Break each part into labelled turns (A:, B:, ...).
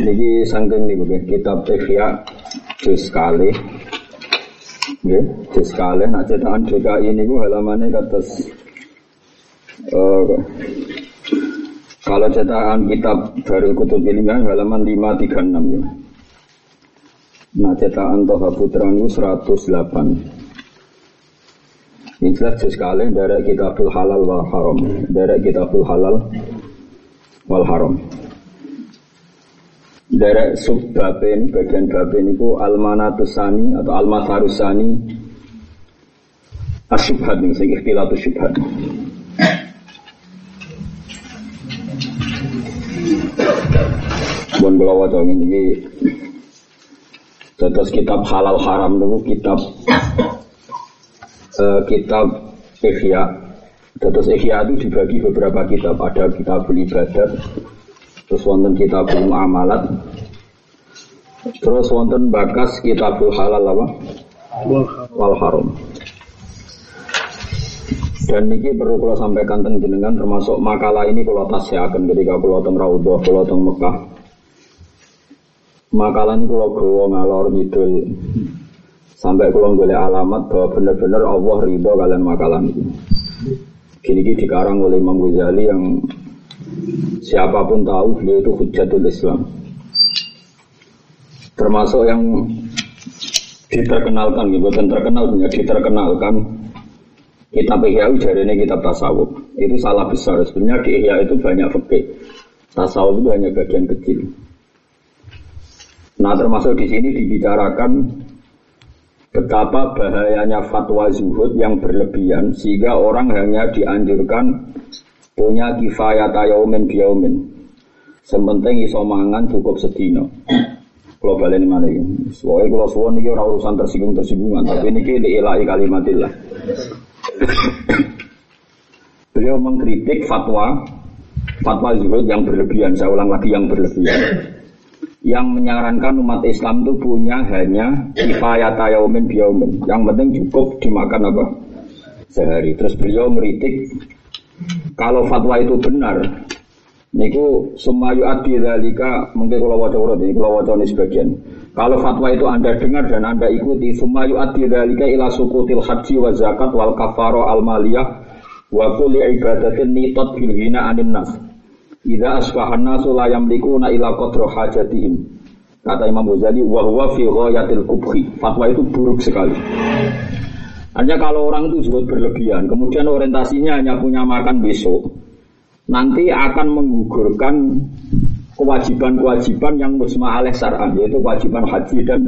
A: Ini sangking nih bukan kitab Ihya juz kali. Ya, juz kali. Nah cetakan DKI ini bu halamannya uh, kalau cetakan kitab Darul Kutub Ilmiah halaman 536 ya. Nah cetakan Toha Putra itu 108. Ini jelas juz kali dari kitabul halal wal haram. Dari kitabul halal wal haram. Derek sub bapen, bagian bapen itu almanatusani atau almasarusani asyubhat nih, sing ikhtilatu syubhat. Bukan kalau wajah ini Terus kitab halal haram itu kitab uh, kitab Ihya. Terus Ihya itu dibagi beberapa kitab. Ada kitab ibadat, Terus wonten kitabul muamalat. Terus wonten bakas kitabul halal apa? Wal haram. Dan ini perlu kalau sampaikan tentang jenengan termasuk makalah ini kalau tasyakan ketika kalau teng Raudhah, kalau teng Mekah. Makalah ini kalau gawa ngalor ngidul sampai kalau boleh alamat bahwa benar-benar Allah ridho kalian makalah ini. Gini-gini dikarang oleh Imam Ghazali yang Siapa pun tahu beliau itu hujatul Islam. Termasuk yang diterkenalkan, gitu, dan terkenal punya diterkenalkan kitab Ihya dari ini kitab tasawuf. Itu salah besar. Sebenarnya di Ihya itu banyak fikih. Tasawuf itu hanya bagian kecil. Nah termasuk di sini dibicarakan betapa bahayanya fatwa zuhud yang berlebihan sehingga orang hanya dianjurkan punya kifayat yaumin biyaumin. Sementing iso mangan cukup sedino. Kalau balik mana ini? Soalnya kalau suwon ini orang urusan tersinggung tersinggungan, tapi ini kita ilahi kalimatillah. Beliau mengkritik fatwa fatwa zuhud yang berlebihan. Saya ulang lagi yang berlebihan. Yang menyarankan umat Islam itu punya hanya kifayat yaumin biyaumin. Yang penting cukup dimakan apa? Sehari. Terus beliau meritik kalau fatwa itu benar, niku sumayu adi dalika mungkin kalau wajah urut ini kalau wajah ini sebagian. Kalau fatwa itu anda dengar dan anda ikuti, sumayu adi dalika ila sukutil haji wa zakat wal kafaro al maliyah wa kulli ibadatin nitot bil hina anin nas. Ida asbahan nasu la yamlikuna ila qadra hajatihim. Kata Imam Ghazali, wa huwa fi ghayatil kubhi. Fatwa itu buruk sekali. Hanya kalau orang itu juga berlebihan, kemudian orientasinya hanya punya makan besok, nanti akan menggugurkan kewajiban-kewajiban yang musma aleh syar'an, yaitu kewajiban haji dan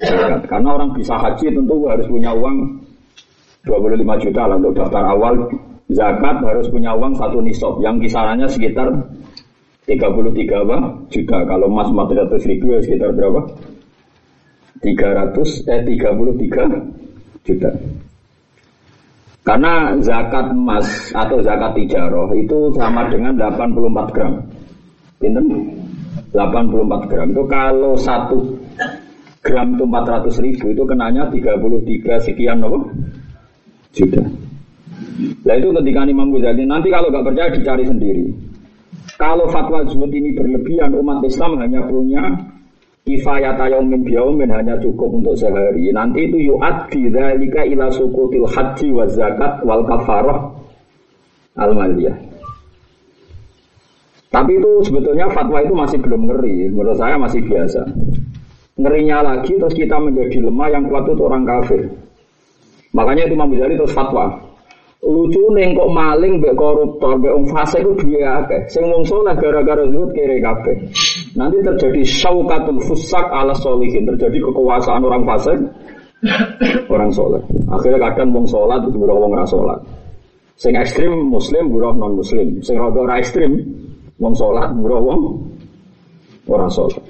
A: zakat. Karena orang bisa haji tentu harus punya uang 25 juta lah untuk daftar awal. Zakat harus punya uang satu nisab yang kisarannya sekitar 33 apa? juta. Kalau emas 400 ribu ya sekitar berapa? 300 eh 33 juta. Karena zakat emas atau zakat tijaroh itu sama dengan 84 gram. Pinten? 84 gram. Itu kalau satu gram itu 400 ribu itu kenanya 33 sekian apa? Juta. Nah itu ketika Imam Ghazali nanti kalau nggak percaya dicari sendiri. Kalau fatwa zuhud ini berlebihan umat Islam hanya punya Kifayat yaumin biyaumin hanya cukup untuk sehari. Nanti itu yu'addi dzalika ila sukutil haji wa zakat wal kafarah al maliyah. Tapi itu sebetulnya fatwa itu masih belum ngeri. Menurut saya masih biasa. Ngerinya lagi terus kita menjadi lemah yang kuat itu orang kafir. Makanya itu Imam Ghazali terus fatwa lucu neng kok maling mbek koruptor mbek wong fasik ku duwe akeh. Sing wong gara-gara zuhud kere kabeh. Nanti terjadi syaukatul fusak ala solihin terjadi kekuasaan orang fasik orang soleh akhirnya kadang wong sholat itu buruh wong rasolat sing ekstrim muslim buruh non muslim sing rada ora ekstrim wong sholat buruh wong orang sholat.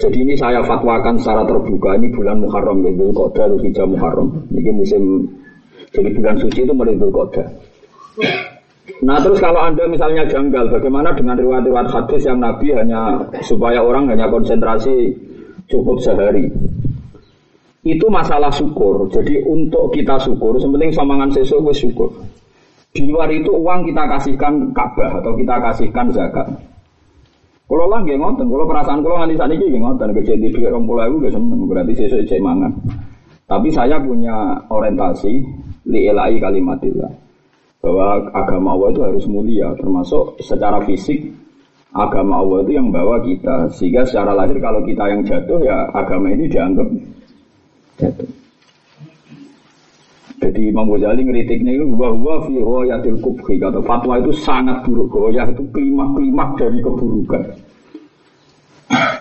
A: Jadi ini saya fatwakan secara terbuka. Ini bulan Muharram ya, Dzulqa'dah Dzulhijjah Muharram. Ini musim jadi bulan suci itu mulai berkoda. Nah terus kalau anda misalnya janggal, bagaimana dengan riwayat-riwayat hadis yang Nabi hanya supaya orang hanya konsentrasi cukup sehari? Itu masalah syukur. Jadi untuk kita syukur, sepenting samangan sesuatu syukur. Di luar itu uang kita kasihkan Ka'bah atau kita kasihkan zakat. Kalau lah nggih ngoten, kalau perasaan kalau nganti saat ini nggih ngoten, kerja di duit rong pulau itu seneng, berarti sesuk cek mangan. Tapi saya punya orientasi li ilai kalimatillah bahwa agama Allah itu harus mulia, termasuk secara fisik agama Allah itu yang bawa kita, sehingga secara lahir kalau kita yang jatuh ya agama ini dianggap jatuh. Jadi Imam Ghazali ngeritiknya itu bahwa fi royatil kubhi kata fatwa itu sangat buruk goyah itu klimak-klimak dari keburukan.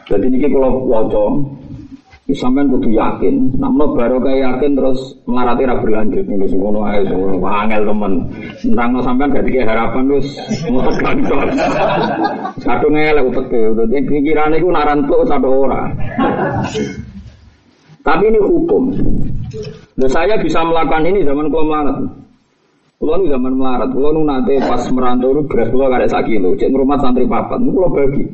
A: Jadi ini kalau waca sampean kudu yakin, namun baru kayak yakin terus melarati ra berlanjut nih ngono ae angel temen. Nang sampean gak dikek harapan terus ngotot kantor. Satu ngelek upete, dadi pikiran iku narantuk satu ora. Tapi ini hukum. Loh, saya bisa melakukan ini zaman kalau melarat. Kalau nu zaman melarat, kalau nu nanti pas merantau nu beras kalau ada sak kilo, cek rumah santri papat, kalau bagi.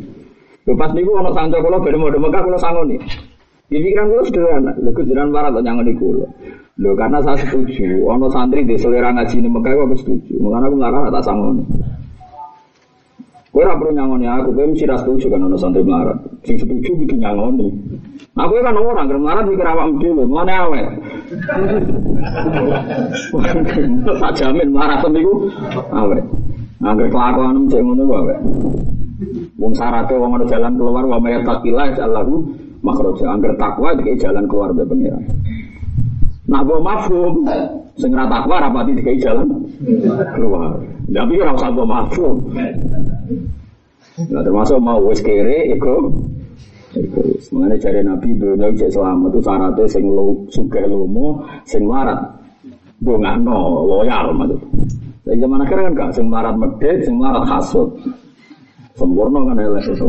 A: Loh, pas niku ono santri kalau beda mau Mekah kalau sangoni. Di pikiran kalau sederhana, lho kejaran melarat atau nyangoni kulo. Loh karena saya setuju, ono santri di selera ngaji ini Mekah aku setuju. Makanya aku melarat tak sangoni. Kowe ora perlu nyangoni aku, kowe mesti ra setuju kan ono santri melarat. Sing setuju kudu nyangoni. Aku kan orang gelem melarat mikir awakmu dhewe, ngene awet. Tak jamin melarat niku awet. Angger kelakuan cek ngono wae. Wong syaratnya wong ada jalan keluar wa may taqilah Allahu makhraja. Angger takwa dikai jalan keluar be pengiran. Nah, gue mafhum, sing ra takwa rapati dikai jalan keluar. Tapi ora usah gue mafhum. Nah, termasuk mau wis kere iku Terus mengenai cari Nabi dunia cek selamat itu syaratnya sing lo suka lomo, sing marat, no loyal maksud. Tapi zaman akhir kan gak sing marat medit, sing marat hasut, sempurna kan elek itu.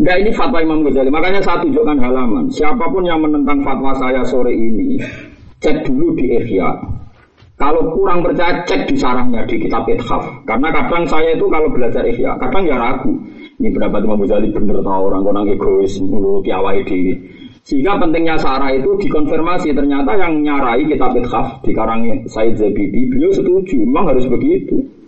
A: Enggak ini fatwa Imam Ghazali. Makanya saya tunjukkan halaman. Siapa pun yang menentang fatwa saya sore ini, cek dulu di Ihya. Kalau kurang percaya, cek di sarangnya di kitab Ithaf. Karena kadang saya itu kalau belajar Ihya, kadang ya ragu. Ini pendapat Imam Ghazali bener tau orang orang egois mulu piawai diri. Sehingga pentingnya sarah itu dikonfirmasi ternyata yang nyarai kitab Ithaf di karang Said Zabidi beliau setuju memang harus begitu.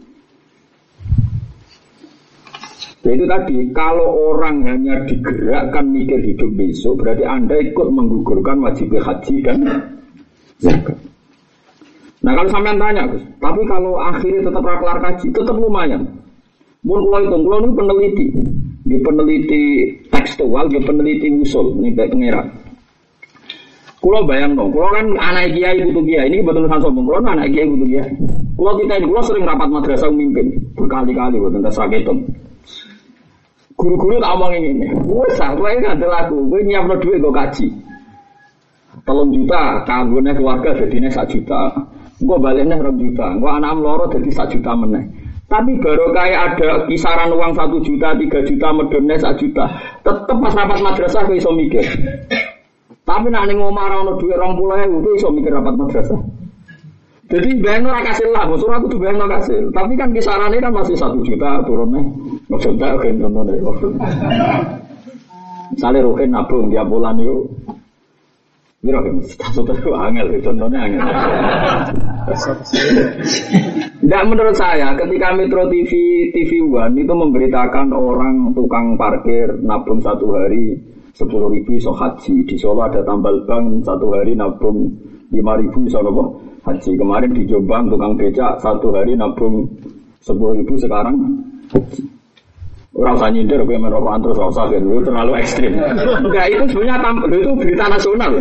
A: Itu tadi, kalau orang hanya digerakkan mikir hidup besok, berarti Anda ikut menggugurkan wajib haji dan zakat. Nah kalau sampean tanya, tapi kalau akhirnya tetap raklar kaji, tetap lumayan. Mun kalau itu, kalau ini peneliti, di peneliti tekstual, di peneliti usul, ini baik pengerak. Kulo bayang dong, kulo kan anak kiai butuh kiai, ini betul betul sombong, kulo anak kiai butuh kiai. Kulo kita ini, kulo sering rapat madrasah memimpin, berkali-kali, betul betul sakitum. Guru-guru tak omong ini, gue nggak ada lagu, gue nyiap duit gue kaji. Tolong juta, kanggungnya keluarga jadinya satu juta. Gue baliknya rong juta, gue anak loro jadi satu juta meneh. Tapi baru kayak ada kisaran uang satu juta, tiga juta, medonnya satu juta. Tetep pas rapat madrasah gue iso mikir. Tapi nanti ngomong orang duit rong pulau itu iso mikir rapat madrasah. Jadi bayang ora kasih lah, maksud aku tuh bayang kasih. Tapi kan kisarannya kan masih satu juta turunnya. Maksudnya oke contohnya. Misalnya Ruhin nabung tiap bulan itu Mira kan satu itu angel contohnya angel. Tidak menurut saya ketika Metro TV TV One itu memberitakan orang tukang parkir nabung satu hari sepuluh ribu so haji di Solo ada tambal bank satu hari nabung lima ribu so haji kemarin di Jombang tukang becak satu hari nabung sepuluh ribu sekarang Orang usah nyindir, gue merokok terus usah kan, itu terlalu ekstrim. Enggak, itu sebenarnya tampil, itu berita nasional.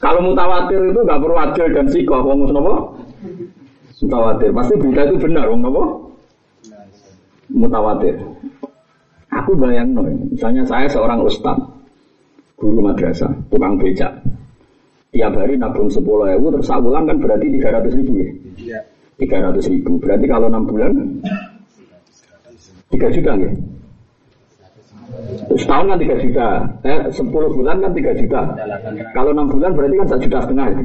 A: Kalau mutawatir itu nggak perlu adil dan sikoh, ngomong nopo? Mutawatir, pasti berita itu benar, ngomong nopo? Mutawatir. Aku bayang misalnya saya seorang ustad, guru madrasah, tukang becak. Tiap hari nabung sepuluh ribu, terus bulan kan berarti tiga ratus ribu ya? Iya. Tiga ratus ribu, berarti kalau enam bulan Tiga juta ya? Setahun kan tiga juta, eh, sepuluh bulan kan tiga juta. Kalau enam bulan berarti kan satu juta setengah ya?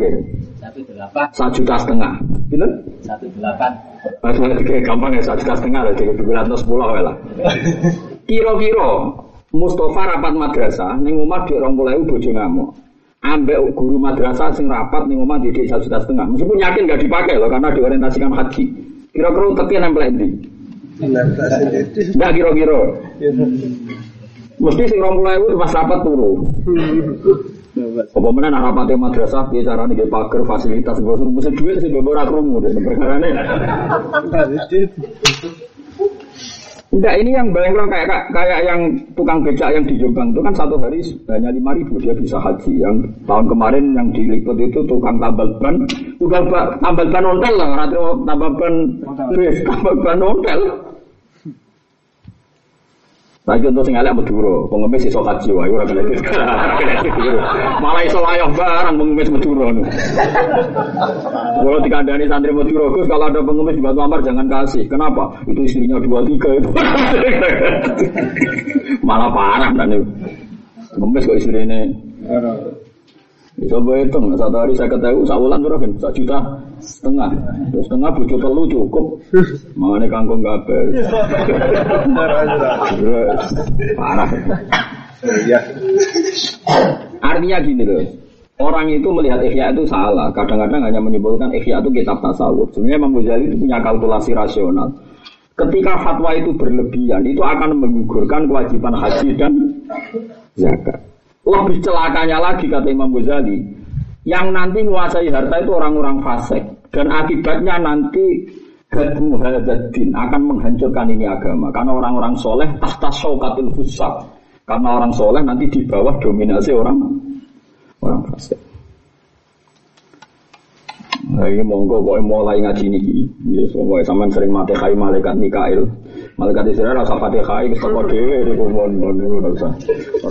A: Satu delapan. Satu juta setengah, gitu? Satu delapan. Masalah tiga gampang ya satu juta setengah lah, jadi dua ratus sepuluh lah. Kiro-kiro Mustafa rapat madrasah, ning omah di orang mulai bojo ngamuk. Ambek guru madrasah sing rapat ning omah di satu juta setengah. Meskipun yakin gak dipakai loh karena diorientasikan haji. Kira-kira tekan nempel di. Enggak kira-kira. Mesti sing 20.000 pas rapat turu. Apa mana nak rapatnya madrasah biasa carane nggih pager fasilitas bosur mesti duit sing mbok ora krungu deh perkarane. Enggak ini yang bayang kayak kayak yang tukang becak yang di Jombang itu kan satu hari hanya lima ribu dia bisa haji. Yang tahun kemarin yang diliput itu tukang tambal ban, tukang tambal ban ontel lah, rata tambal ban, tambal ban ontel. Lagi untuk sing elek Madura, pengemis iso haji wae ora kena Malah iso wayah barang pengemis Madura. Kalau dikandani santri Madura, Gus kalau ada pengemis di Batu Amar jangan kasih. Kenapa? Itu istrinya dua tiga itu. Malah parah itu. Pengemis kok istrinya. Coba hitung, satu hari saya ketahui, saulan berapa? Satu juta setengah. Setengah bujuk telu cukup. Mengenai kangkung kabel. Parah. Ya. Artinya gini loh. Orang itu melihat ikhya itu salah. Kadang-kadang hanya menyebutkan ikhya itu kitab tasawuf. Sebenarnya Imam Ghazali itu punya kalkulasi rasional. Ketika fatwa itu berlebihan, itu akan menggugurkan kewajiban haji dan zakat. Lebih celakanya lagi kata Imam Ghazali, yang nanti menguasai harta itu orang-orang fasik dan akibatnya nanti hadmu hadzadin akan menghancurkan ini agama karena orang-orang soleh tahta syaukatil fusak karena orang soleh nanti di bawah dominasi orang orang fasik. Nah, ini monggo kok mulai ngaji niki. Ya, pokoknya sampean sering mati kai malaikat Mikail. Malaikat Israel rasa Fatihah wis teko dhewe niku mon mon niku ora usah.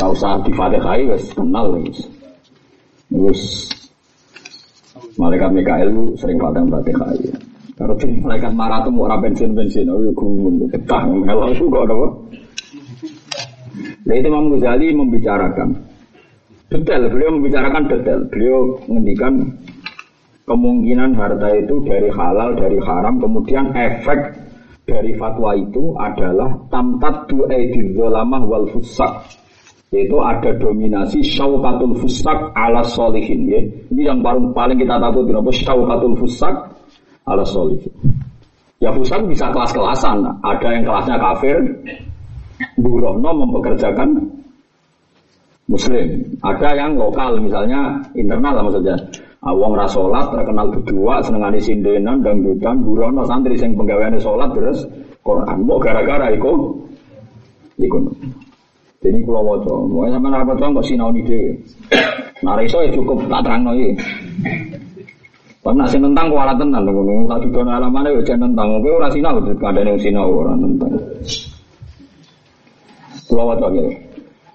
A: Usah di Fatihah wis kenal wis. Terus Malaikat Mikael sering padang Fatihah ya. Kalau jadi malaikat marah tuh mau bensin bensin, oh ya gumun, ketah, melok itu kok? Nah itu Imam Ghazali membicarakan detail, beliau membicarakan detail, beliau menghentikan kemungkinan harta itu dari halal, dari haram, kemudian efek dari fatwa itu adalah tamtat du zolamah wal fusak yaitu ada dominasi syaukatul fusak ala solihin ya. ini yang paling paling kita takut kenapa? Syaukatul fusak ala solihin ya fusak bisa kelas-kelasan. Ada yang kelasnya kafir burono mempekerjakan muslim. Ada yang lokal misalnya internal lah maksudnya Awang ah, rasolat terkenal berdua senengane sindenan dangdutan burono santri sing penggaweane salat terus Quran. Mau gara-gara iku iku. Jadi kalau waca, mau apa tuh nggak sinau ide. Nah iso ya cukup tak terang iki. Pak nasi nentang kuala tenan lho ngono. Tak didon alamane yo jan nentang. Kowe ora sinau kadane sinau ora nentang. Kula waca.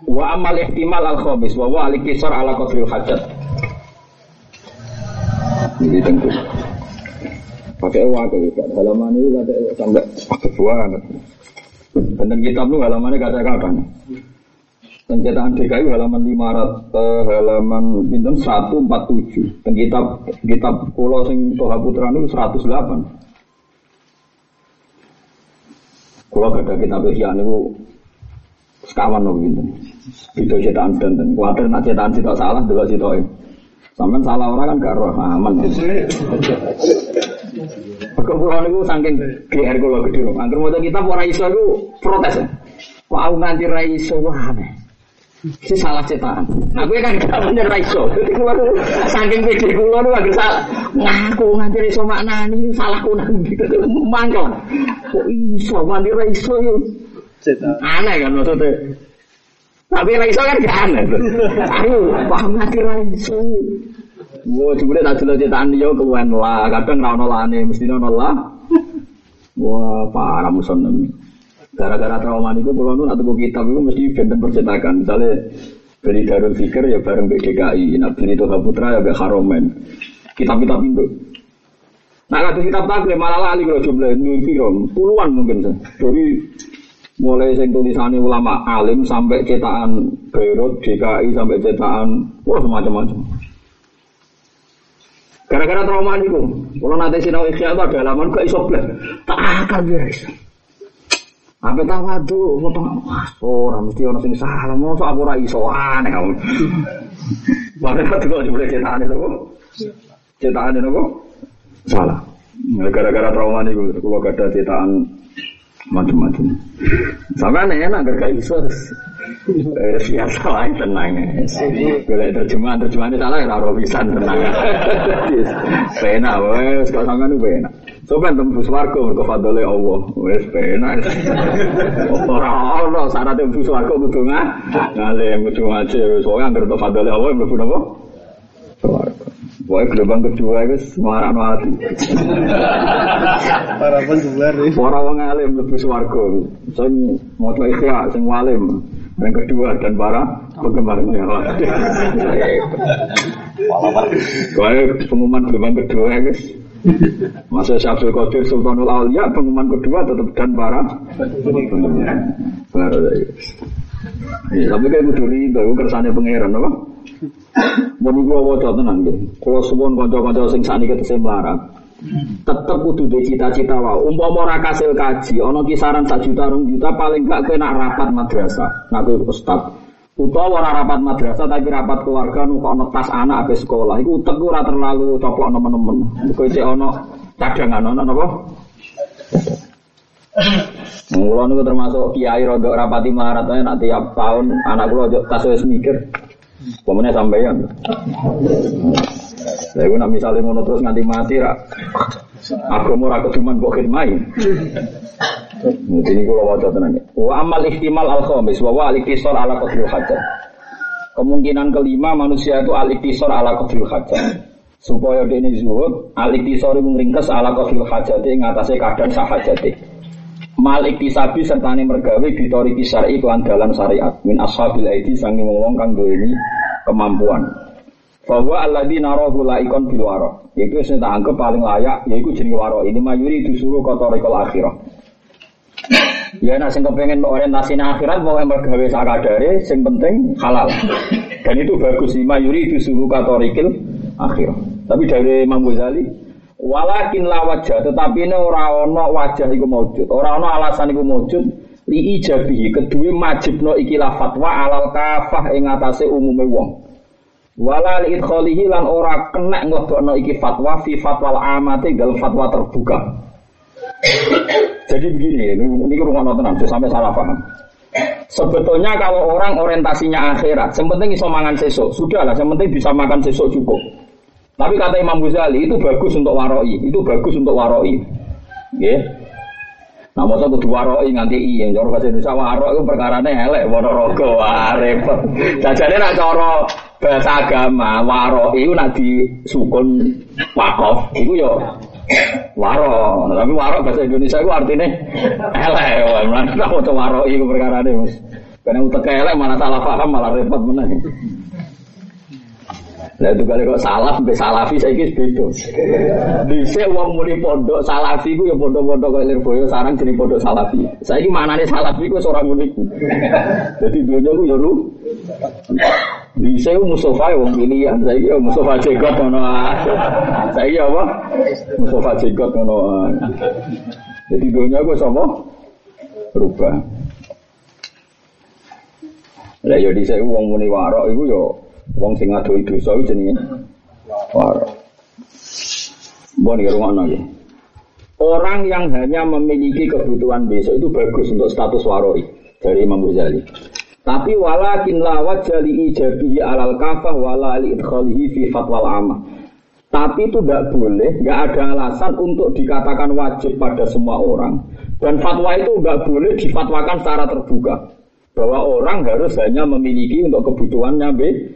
A: Wa amal ihtimal al wa wa al kisar ala qadril hajat. Jadi tentu. Pakai wakil juga. Halaman ini kata sampai pakai banget. Benten kitab lu halamannya kata kapan? Pencetakan DKI halaman 500 eh, halaman pinten 147. Dan kitab kitab Pulau sing Toha Putra itu 108. Kalau gak ada kitab Ihya niku sekawan loh pinten. Itu cetakan dan kuatir nak cetakan sitok salah dulu sitok Sampai salah orang kan gak roh aman. Perkumpulan itu saking GR kalau gede loh. Angker mau kita ora iso itu protes. Kok aku nganti ra iso wah Si salah cetakan. Aku kan gak bener ra iso. Saking pede kula niku anggere salah. Ngaku nganti ra iso maknani salahku nang gitu. Mangkel. Kok iso nganti ra iso yo. Aneh kan maksudnya. Tapi ra iso kan gak aneh. Ayo, paham mati ra iso. Wah, jebule tak delok cetakan yo lah, kadang ra ono lane, mesti ono lah. Wah, parah muson Gara-gara trauma niku kula nu nak tuku kitab iku mesti benten percetakan. Misalnya beli Darul Fikir ya bareng BDKI, nak beli Toha Putra ya be Haromen. Kitab-kitab itu. Nah, kalau kitab taklim malah lali kalau jumlah piro, puluhan mungkin. Dari mulai sing tulisannya ulama alim sampai cetakan Beirut, DKI sampai cetakan wah macam-macam. Gara-gara trauma itu, kalau nanti sinau ikhya itu ada halaman gak iso tak akan guys. Apa tawadu, potong orang mesti orang sing salah, mau aku rai iso aneh kamu. Padahal itu kalau boleh cetakan itu, cetakan itu salah. Gara-gara trauma itu, kalau gak ada cetakan macam-macam. Sampai nih enak gak iso Eh, biasa lah tenang Boleh terjemahan terjemahan itu salah ya raro pisan tenang. Pena wes kalau sampean itu pena. Coba tembus warga mergo fadole Allah. Wes pena. Ora ono syarat tembus warga kudu ngalim kudu ngaji. Soalnya anggere fadole Allah mlebu napa? Warga. Wah, gelombang kedua itu no hati.
B: Para nih.
A: Para wong alim lebih swarga. Sing maca ikhya, sing walim. Yang kedua dan para penggemarnya. Wah, pengumuman gelombang kedua ya guys. Masa Syabsul Qadir Sultanul Aulia pengumuman kedua tetap dan para penggemar. Baru ya guys. Tapi kayak kudu itu kersane pangeran apa? Mun gua waca tenan nggih. Kula suwun kanca-kanca sing sakniki tesih melarat. Tetep kudu duwe cita-cita wae. Umpama ora kasil kaji, ana kisaran 1 juta 2 juta paling gak kena rapat madrasah. Nak kuwi ustaz. Utawa ora rapat madrasah tapi rapat keluarga nu kok netas anak habis sekolah. Iku utek ora terlalu coplok nemen-nemen. Iku isih ana cadangan ana napa? Mula niku termasuk kiai rodok rapati marat nak tiap tahun anak kula tas wis mikir Pemennya sampeyan. Lah iku nak misale ngono terus nganti mati ra agama ora keduman kok khidmai. Ini kula waca tenan. Wa amal ihtimal al khamis wa al iktisar ala qadril hajat. Kemungkinan kelima manusia itu al iktisar ala qadril hajat. Supaya dia ini zuhud, al iktisar ringkes ala qadril hajat ing atase kadang sahajate. Mal iktisabi serta ini mergawe bitori kisari iklan dalam syariat min ashabil aidi sangi ngomong kang ini kemampuan. Bahwa alladzi narahu laikon bil waro. Yaitu sing tak anggap paling layak yaitu jenenge waro. Ini mayuri disuruh kotorikal akhirah. Ya nak sing kepengen orientasi akhirat mau yang mergawe sakadare sing penting halal. Dan itu bagus sih mayuri disuruh kotorikal akhirah. Tapi dari Imam Ghazali Walakin la wajah, tetapi ini ora ono wajah iku maujud, ora ono alasan iku maujud li ijabihi kedue majibno ikilah fatwa alal kafah ing atase umume wong. Wala li idkhalihi lan ora kena nglebokno iki fatwa fi fatwal amati gal fatwa terbuka. Jadi begini, ini rumah tenan, sampai salah paham. Sebetulnya kalau orang orientasinya akhirat, yang penting iso mangan sesuk, sudahlah, yang penting bisa makan sesuk cukup. Tapi kata Imam Ghazali itu bagus untuk waroi, itu bagus untuk waroi. Ya. Nah, masa kudu waroi nganti i yang cara bahasa Indonesia warok itu perkarane elek rogo wah repot. Jajane nak cara bahasa agama waroi itu nak disukun wakof itu yo waro. Tapi warok bahasa Indonesia itu artinya elek. Mana maca waroi itu perkarane Mas. Karena utek elek malah salah paham malah repot meneh. Lah itu kali kok salaf sampai salafi saya kis beda. Bisa uang muni pondok salafi ku ya pondok-pondok kayak Lirboyo sarang jadi pondok salafi. Saya ini mana nih salafi ku seorang unik. Jadi dunia ku ya ru. Bisa Mustafa ya wong pilihan. Saya ini Mustafa ngono. Saya ini apa? Mustafa Jekot ngono. Jadi dunia ku sama berubah. Lah ya dhisik wong muni warok iku ya Wong sing ngadoi dosa iku jenenge waro. Mbon ya rumah nggih. Orang yang hanya memiliki kebutuhan besok itu bagus untuk status waroi dari Imam Ghazali. Tapi walakin la wajali ijabi alal kafah wala li idkhalihi fi fatwal amma. Tapi itu tidak boleh, nggak ada alasan untuk dikatakan wajib pada semua orang. Dan fatwa itu nggak boleh difatwakan secara terbuka bahwa orang harus hanya memiliki untuk kebutuhannya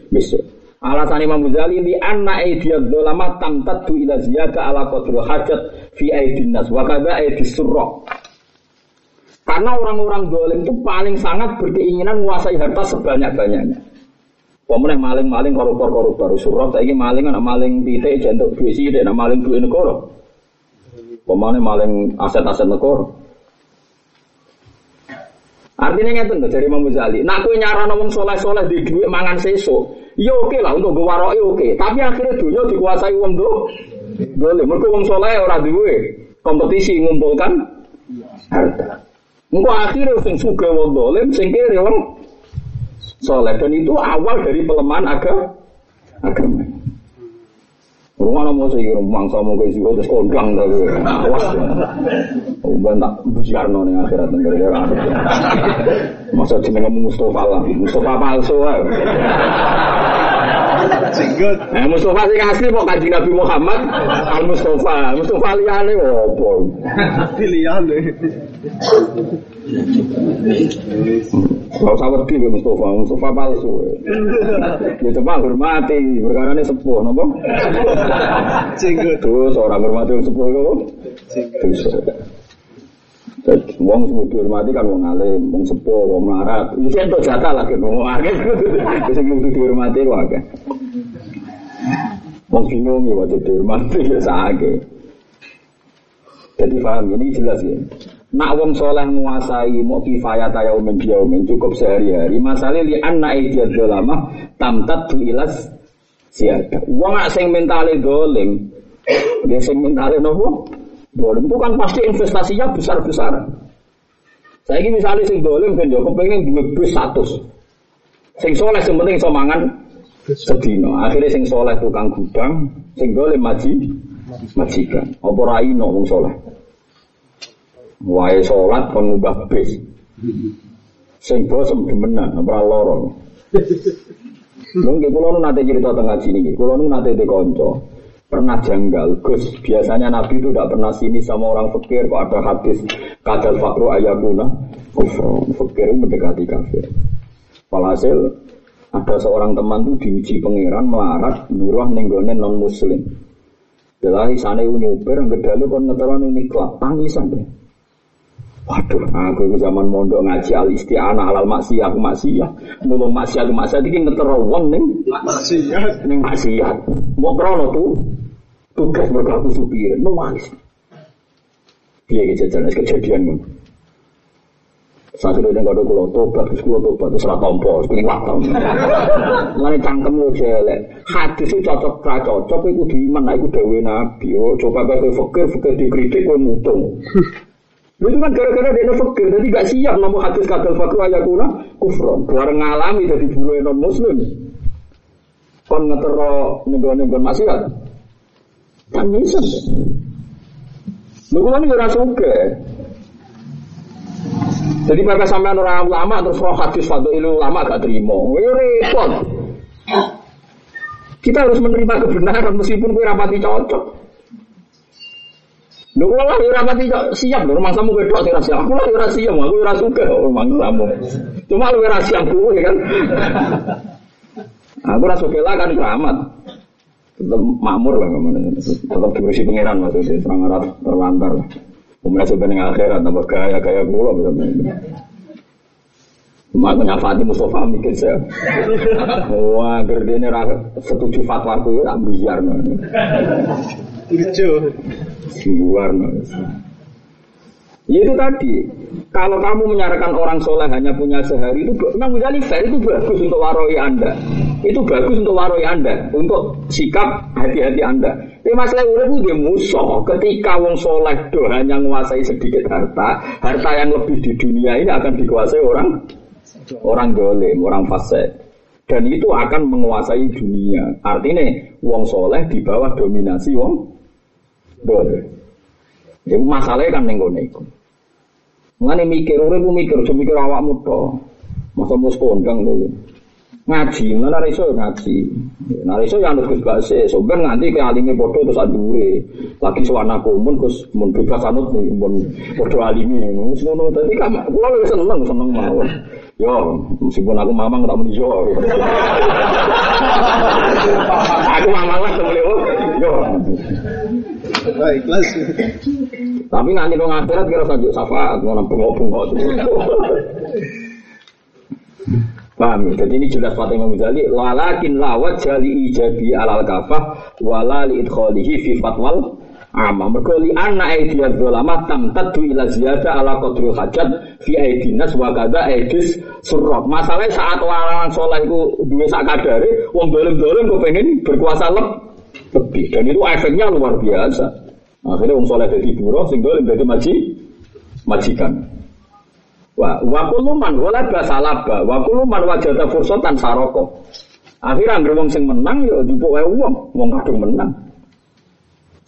A: besok. Alasan Imam Ghazali li anna aidiyad dzulama tamtaddu ila ziyada ala qadri hajat fi aidin nas wa kadza aidis surra. Karena orang-orang dolim itu paling sangat berkeinginan menguasai harta sebanyak-banyaknya. Pemenang maling-maling koruptor-koruptor surah saya maling anak maling titik jantung duit sih dan maling duit negara. Pemenang maling aset-aset negara. Artinya ngerti tuh dari Imam Ghazali. Nak kue nyarana wong soleh-soleh di duit mangan seso, ya oke lah untuk gue waroi oke. Tapi akhirnya dunia dikuasai wong do, boleh. Mereka wong soleh orang duwe kompetisi ngumpulkan harta. Engkau akhirnya sing suka wong dolim, sing kiri wong soleh. Dan itu awal dari pelemahan agama. agama. Rumah mau sih rumah sama kayak sih terus kondang tapi awas ya. Udah tak biar nih akhirat negara Masa cuma ngomong Mustafa lah, Mustafa palsu lah.
B: Jenggot.
A: Eh Mustafa sih asli kok kaji Nabi Muhammad Al Mustafa, Mustafa liane apa?
B: Pilihan deh.
A: Gak usah wedi ya Mustafa, Mustafa palsu. Ya coba hormati, perkara ini sepuh, nopo?
B: Jenggot.
A: Terus orang hormati yang sepuh itu, terus. Jadi, Wong sing dihormati kan wong alim, wong sepuh, wong melarat. Iki ento jatah lah kan wong akeh. Sing kudu dihormati kok akeh. Wong bingung ya waktu dihormati ya. Jadi paham ini jelas ya. Nak wong soleh menguasai mau kifayat ya umin biaumin cukup sehari-hari. Masalah li anna ijaz lama tamtat tu ilas siada. Wong nak sing mentale dolim, dia sing mentale nopo? Dolim itu kan pasti investasinya besar-besaran. Saya ini misalnya sing dolim kan yo kepengen duwe bis 100. Sing soleh sing penting iso mangan sedino. Akhirnya sing soleh tukang gudang, sing dolim maji majikan. Apa raino wong soleh? Wae salat kon ngubah bis. Sing bosem demenan ora lara. Lho nggih kula nu nate cerita teng ngaji niki. Kula nu nate te. Pernah janggal, Gus. Biasanya Nabi itu tidak pernah sini sama orang fakir. Kok ada hadis kadal fakru ayakuna kufur. Fakir mendekati kafir. Walhasil ada seorang teman tuh diuji pangeran melarat buruh nenggone non muslim. Belahi sana nyuper, ngedalu kon ngetelan ini kelap tangisan deh. Waduh, aku itu zaman mondok ngaji al isti'anah alal maksiyah aku maksiyah. Mulung maksiyah aku maksiyah iki ngetero wong ning
B: Maksiat.
A: ning maksiat. Mau krono tuh tugas berlaku supir, nuwangis. Piye iki jajan kejadian. Saat itu dia kado kulo tobat, terus kulo tobat, terus ora tompo, terus kuning wakam. Mulane cangkem lo jelek. Hadis itu cocok ra cocok iku diiman, iku dewe Nabi. Oh, coba kowe fakir, fakir dikritik kowe mutung. Itu kan gara-gara dia fakir, jadi gak siap nomor hadis kadal fakir ayakuna kufron. Bareng ngalami jadi bulu non muslim. Kon ngetero nenggon-nenggon maksiat. Kan bisa. Lu kan ora suka. Jadi mereka sampai orang ulama terus roh hadis fadu ilu ulama gak terima. Ya repot. Kita harus menerima kebenaran meskipun kue rapati cocok. Lho kula ora pati siap lho rumah samu wedok sing siap. Aku lah ora siap, aku ora suka rumah samu. Cuma lu ora siap kuwe kan. Aku ora suka lah kan keramat. Tetap makmur lah ke mana. Tetap diurusi pangeran maksudnya terang arah terlantar. Kemudian sebenarnya akhirat tambah gaya gaya kula bener. Cuma aku nyafati Mustafa mikir saya. Wah, gerdene setuju fatwa aku ya biar
B: Lucu.
A: Luar Ya itu tadi, kalau kamu menyarankan orang soleh hanya punya sehari itu memang Ghazali fair itu bagus untuk waroi anda, itu bagus untuk waroi anda, untuk sikap hati-hati anda. Tapi masalah urip itu dia musuh. Ketika wong soleh do hanya menguasai sedikit harta, harta yang lebih di dunia ini akan dikuasai orang orang dolim, orang fasik. Dan itu akan menguasai dunia. Artinya wong soleh di bawah dominasi wong dolim. Itu masalahnya kan nenggone iku. Ngene mikir urip mikir, aja mikir awakmu to. Masa mus kondang to. Ngaji, mana iso ngaji. Nah iso yang terus gak sih, soben nganti ke alime padha terus adure. Lagi suwana kumun terus mun bebas anut nih, mun padha alime. Wis ngono dadi kan kula wis seneng seneng mawon. Yo, meskipun aku mamang tak muni yo. aku mamang lah boleh yo.
B: Wah, ikhlas.
A: Tapi nanti dong akhirat kira saja syafaat mau bengok bengok. Paham ya? Jadi ini jelas Fatimah Ghazali Walakin lawat jali ijabi alal kafah Wala li idkholihi fi fatwal Amma Mereka li anna aidiyah dolama Tamtadu ila ziyada ala qadril hajat Fi aidinas wa kada aidis surrok Masalahnya saat orang soleh itu Dua sak kadari Wong dolim-dolim kepengen berkuasa leb- lebih Dan itu efeknya luar biasa Akhirnya wong soleh jadi buruh Sing dolim jadi maji Majikan Wa wa kullu man wala basalaba wa kullu man wajada fursatan saroko. Akhirnya anggere wong sing menang ya dipuk wae wong, wong kadung menang.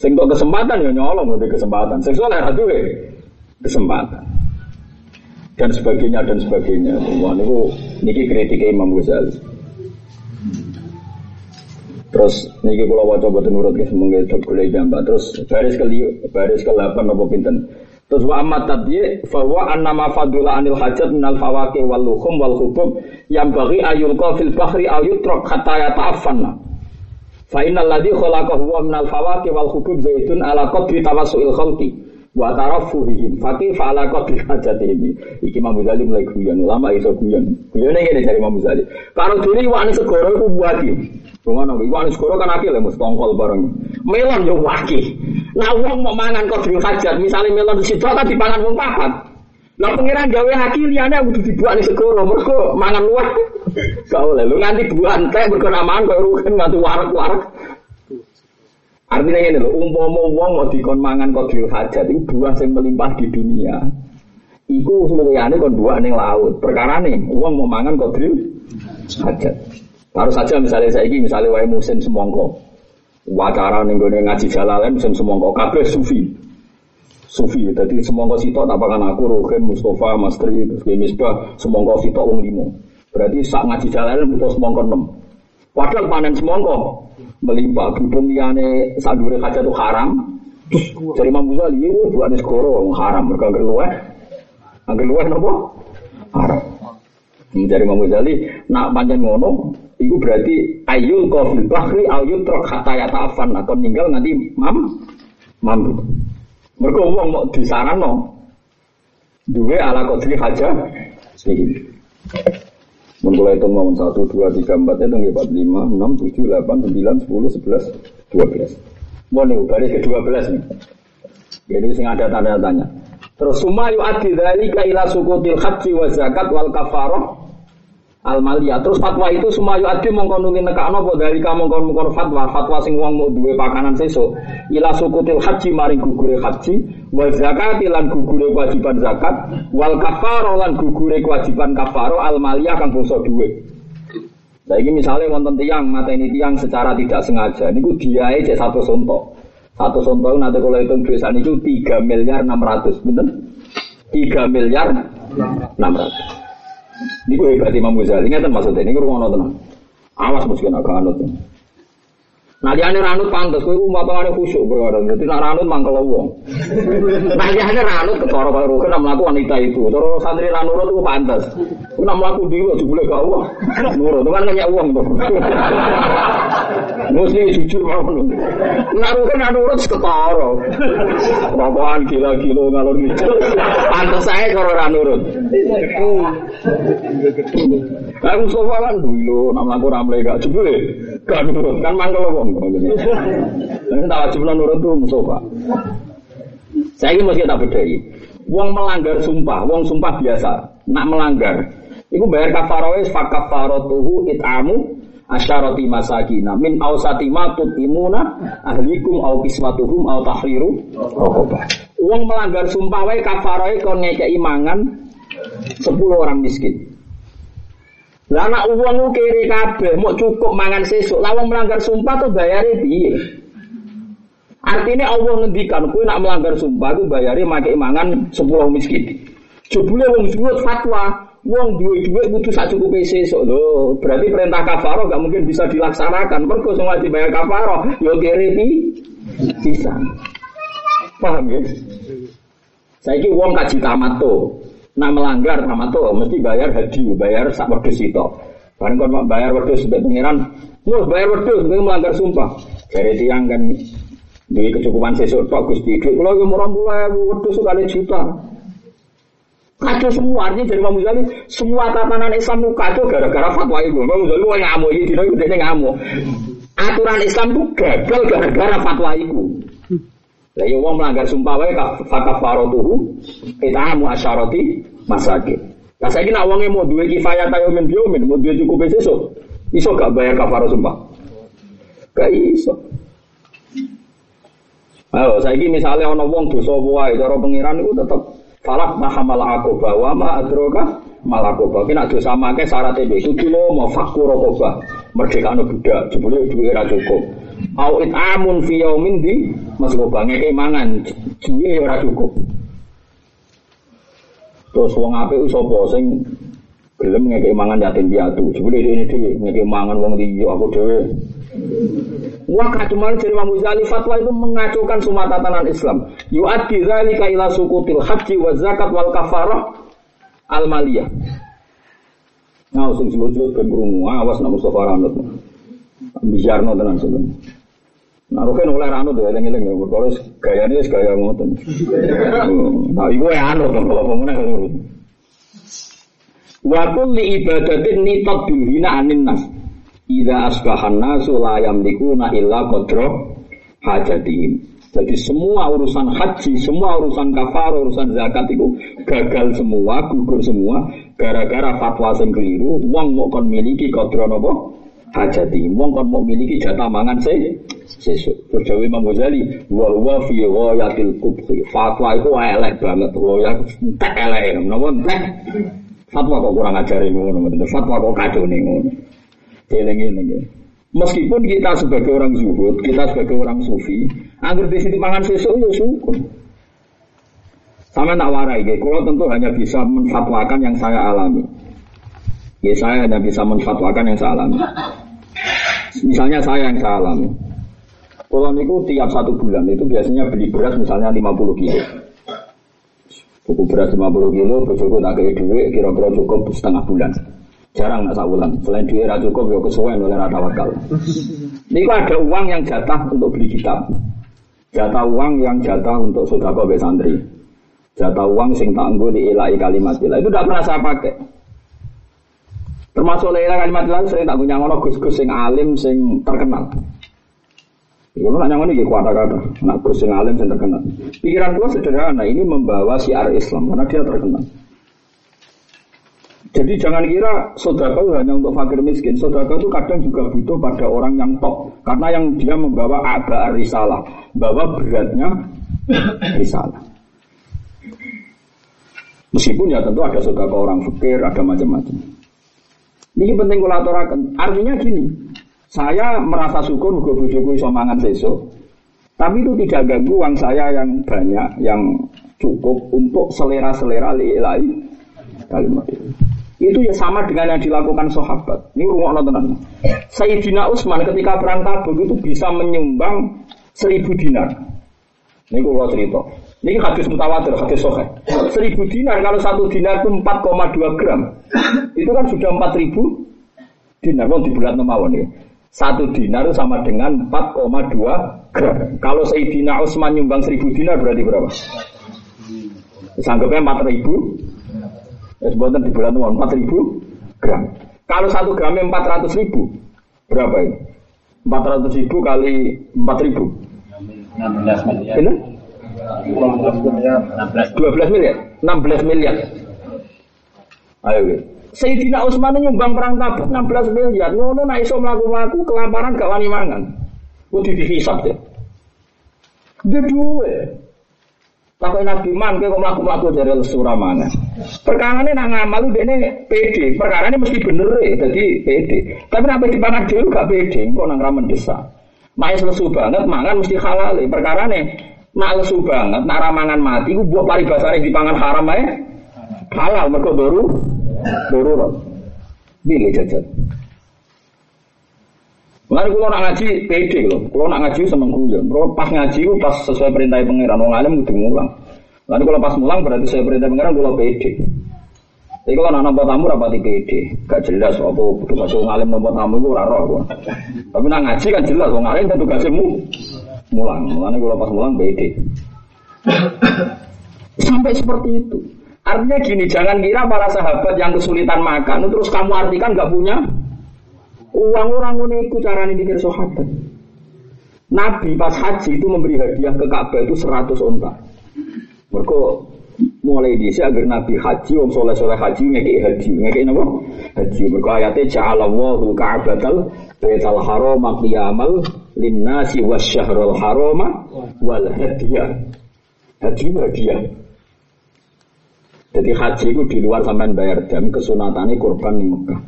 A: Sing kesempatan ya nyolong ngerti kesempatan. Sing soleh ra kesempatan. Dan sebagainya dan sebagainya. Wah niku niki kritik Imam Ghazali. Terus niki kula waca boten nurut ke semoga itu golek jambak. Terus baris ke baris ke 8 apa pinten. Terus wa amat tadi bahwa annama fadula anil hajat minal fawaki wal luhum wal hubub yang bagi ayul fil bahri ayutrok hatta yata'affanna. Fa innal ladzi khalaqahu wa minal fawaki wal hubub zaitun ala qadri tawassuil khalqi wa tarafuhihim fa ala qadri hajatihim. Iki Imam Ghazali mulai guyon, ulama iso guyon. Guyone ngene dari Imam Ghazali. Karo diri wani segoro iku buati. Rungono iki wani segoro kan akil mesti tongkol bareng. Melon yo waki. Nah wong mau mangan qadri hajat, misalnya melon di situ kan dipangan wong papat. Lah pengiran gawe haki liyane kudu dibuat ning segoro mergo mangan luwih. Gak oleh lu nganti buan teh mergo namaan koyo rugen nganti warak-warak. Artinya ini loh, umpama wong mau dikon mangan kodril hajat itu buah yang melimpah di dunia. Iku semuanya kon buah ning laut. Perkara nih, wong mau mangan kodril hajat. Taruh saja misalnya saya ini, misalnya wae musim semongko. Wacara ning gone ngaji jalalan musim semongko kabeh sufi. Sufi, jadi semongko sitok tak kan aku Rugen, Mustafa, Mastri, terus Misbah, semongko sitok wong limo. Berarti sak ngaji jalalan butuh semongko enam. Padahal panen semongko melimpah berhubung liane sadure kaca itu haram. Jadi Imam Ghazali dua nih skoro haram mereka angker luwe. Angker luwe nopo? Haram. Mencari Imam Ghazali nak panjang ngono Iku berarti ayul kofil bahri ayul trok hataya ta'afan atau ninggal nanti mam mam mereka uang mau disaran no dua ala kodri haja Mulai itu mau satu dua tiga empat itu empat lima enam tujuh delapan sembilan sepuluh sebelas dua belas. Mau nih baris ke dua belas nih. Jadi sing ada tanda tanya. Terus sumayu adi dari kaila sukutil haji wa zakat wal kafaroh al maliyah. Terus fatwa itu sumayu adi mongkon nuli nekakno dari kamu mongkon mongkon fatwa. Fatwa sing wong mau duwe pakanan sesuk. Ila sukutil haji maring gugure haji. Wa zakat lan gugure kewajiban zakat. Wal kafaro lan gugure kewajiban kafaro. Al maliyah kang bangsa duwe. Saiki misalnya wonten tiang mateni tiang secara tidak sengaja. Niku diae cek satu sontok. Satu sontok nanti kalau hitung duit itu 3 miliar 600 bener? 3 miliar 600 Ini gue hebat Imam Ghazali, ingat maksudnya, ini gue rumah tenang Awas mungkin agak anut Nah dia ranut pantas, kue rumah tangane khusyuk berada. Jadi nak ranut mangkel wong. Nah dia ranut ketara kaya rukun nak melaku wanita itu. Terus santri ranurut itu pantas. Nak melaku dia tuh boleh gak uang. Nurut, itu kan nanya uang tuh. Mesti jujur mau Nak rukun ranurut ketara. Rokokan gila-gila ngalur gitu. Pantas saya kalau ranurut. Lah Mustafa kan dulu nak melaku ramle gak jebule. Gak nurut kan mangkel wong. Ini tak wajib nurut tuh Mustafa. Saya ini masih tak bedai. Wong melanggar sumpah, wong sumpah biasa. Nak melanggar, itu bayar kafaroh fak kafarotuhu itamu asyarati masakina min ausati ma tutimuna ahlikum au kiswatuhum au tahriru. Wong melanggar sumpah wae kafarohe kon ngekeki mangan 10 orang miskin. Lah uang kiri kabeh, mau cukup mangan sesuk. Lah melanggar sumpah tuh bayare piye? Artinya Allah ngendikan kowe nak melanggar sumpah ku bayare make mangan 10 miskin. Jebule wong duwe fatwa, wong duwe duit sak cukupe sesuk lho. Berarti perintah kafaroh gak mungkin bisa dilaksanakan. Mergo sing wajib bayar kafaroh yo kiri pi bisa. Paham ya? Saiki wong kaji tamat tuh. Nah melanggar sama tuh mesti bayar haji, bayar sak wedhus itu. Bareng bayar wedhus sebab pengiran, mus bayar wedhus gue melanggar sumpah. Dari tiang kan di kecukupan sesuk tok Gusti. Duit kula yo murah mulai wedhus kali juta. Kacau semua artinya dari Imam Ghazali semua tatanan Islam itu kacau gara-gara fatwa itu. Imam Ghazali wah ngamuk ini dino udah ngamuk. Aturan Islam itu gagal gara-gara fatwa itu. Lah ya wong melanggar sumpah wae fakafaratuhu itamu asyarati masakin. Lah saiki nak wonge mau duwe kifayah ta min biomin, mau duwe cukup sesuk, iso gak bayar kafarah sumpah? Gak iso. Ayo saiki misalnya ana wong dosa wae cara pangeran iku tetep falak mahamal akoba wa ma adroka malakoba. Kena dosa make syaratnya itu dulu mau fakur akoba. Merdeka budak, jebule duwe ra cukup. Au it'amun fi yaumin di masroba ngeke mangan cukup. Terus wong apik sapa sing gelem ngeke mangan yatim piatu. Jebule ini dhewe ngeke mangan wong liya aku dhewe. Wah kaduman dari Imam Ghazali fatwa itu mengacukan semua tatanan Islam. Yu'addi dzalika ila sukutil haji wa zakat wal kafarah al maliyah. Nah, sing sebut-sebut ben krungu awas nak Mustafa Ranut. Bijarno tenan sebenarnya. Nah, Rukin oleh Ranut ya, eling-eling ya, kalau gaya ini gaya ngoten. Nah, iku ya anu kalau kalau. Wa kulli ibadatin nitat bilhina anin nas. Ida asbahan nasu la yamlikuna illa qadra hajatihim. Jadi semua urusan haji, semua urusan kafar, urusan zakat itu gagal semua, gugur semua gara-gara fatwa sing keliru, wong mau kon miliki qadra napa? Hajati. Wong kon mau miliki jatah mangan se sesuk. Terus Dewi Imam Ghazali, wa huwa fi ghayatil kubhi. Fatwa itu elek banget, ya entek elek, napa entek? Fatwa kok kurang ajari ngono, fatwa kok kacau nih ngono. Eling-eling ya. Meskipun kita sebagai orang zuhud, kita sebagai orang sufi, anggur di situ pangan sesuk ya syukur. Sama tak warai, ya. kalau tentu hanya bisa menfatwakan yang saya alami. Ya saya hanya bisa menfatwakan yang saya alami. Misalnya saya yang saya alami. Kalau itu tiap satu bulan itu biasanya beli beras misalnya 50 kilo. Buku beras 50 kilo, bersyukur tak kayak duit, kira-kira cukup setengah bulan. Jarang nggak ulang. Selain duit rata cukup, ya kesuwen oleh rata wakal. Ini ada uang yang jatah untuk beli kitab. Jatah uang yang jatah untuk sodako be santri. Jatah uang sing tangguh di ilai kalimat ilah. Itu tidak pernah saya pakai. Termasuk ilai kalimat ilah sering tak punya ngono gus-gus sing alim sing terkenal. Kalau nanya ngono iki kata-kata, nak gus sing alim sing terkenal. Pikiran gua sederhana, ini membawa siar Islam karena dia terkenal. Jadi jangan kira sodako hanya untuk fakir miskin. Sodako itu kadang juga butuh pada orang yang top. Karena yang dia membawa agak risalah. Bawa beratnya risalah. Meskipun ya tentu ada sodako orang fakir, ada macam-macam. Ini penting kalau aturakan. Artinya gini, saya merasa syukur gue bujuku iso mangan sesuk. Tapi itu tidak ganggu uang saya yang banyak, yang cukup untuk selera-selera li'ilai kalimat itu. Itu ya sama dengan yang dilakukan sahabat. Ini rumah tenan. Sayyidina Utsman ketika perang Tabuk itu bisa menyumbang seribu dinar. Ini kalau cerita. Ini hadis mutawatir, hadis sohe. Seribu dinar kalau satu dinar itu 4,2 gram. Itu kan sudah 4 ribu dinar. Kalau di bulan mawon ya. Satu dinar sama dengan 4,2 gram. Kalau Sayyidina Utsman nyumbang seribu dinar berarti berapa? Sanggupnya 4 ribu Ya sebutan di bulan uang 4 ribu gram. Kalau satu gramnya 400 ribu, berapa ini? 400 ribu kali 4 ribu.
C: 16 miliar.
A: Ini?
C: 16
A: 12 miliar? 16 miliar. Ayo. Sayyidina Utsman nyumbang perang Tabuk 16 miliar. Ngono nek iso mlaku-mlaku kelaparan gak wani mangan. Kudu dihisab ya. Dia duwe. Takut Nabi man, kok melaku-melaku dari lesura mana? Perkara ini nak ngamal udah PD. Perkara ini mesti bener ya, jadi PD. Tapi apa di pangan dulu gak PD, kok nang ramen desa. Maes lesu banget, mangan mesti halal. Perkara ini nak lesu banget, nak ramangan mati, gue buat paribasare di pangan haram aja. Halal, mereka baru, baru Pilih jajan. Mulai kalau nak ngaji pede loh, kalau nak ngaji seneng guyon. Kalau pas ngaji itu pas sesuai perintah pangeran, wong alim kudu mulang. Lalu kalau pas mulang berarti sesuai perintah pangeran kalau pede. Tapi kalau anak nampak tamu rapati pede, gak jelas apa tugas wong alim nampak tamu itu ora roh. Tapi nak ngaji kan jelas wong alim kan tugasnya mu mulang. Lalu kalau pas mulang pede. Sampai seperti itu. Artinya gini, jangan kira para sahabat yang kesulitan makan, terus kamu artikan gak punya Uang orang ini itu cara ini pikir sahabat. Nabi pas haji itu memberi hadiah ke Ka'bah itu 100 onta. Mereka mulai di agar Nabi haji, om soleh soleh haji ngekei haji, ngekei apa? Haji. Mereka ayatnya ja'alallahu ka'batal baital harama qiyamal linnasi wasyahrul harama wal hadiah. Haji hadiah. Jadi haji itu di luar sampai bayar dam kesunatannya korban di Mekah.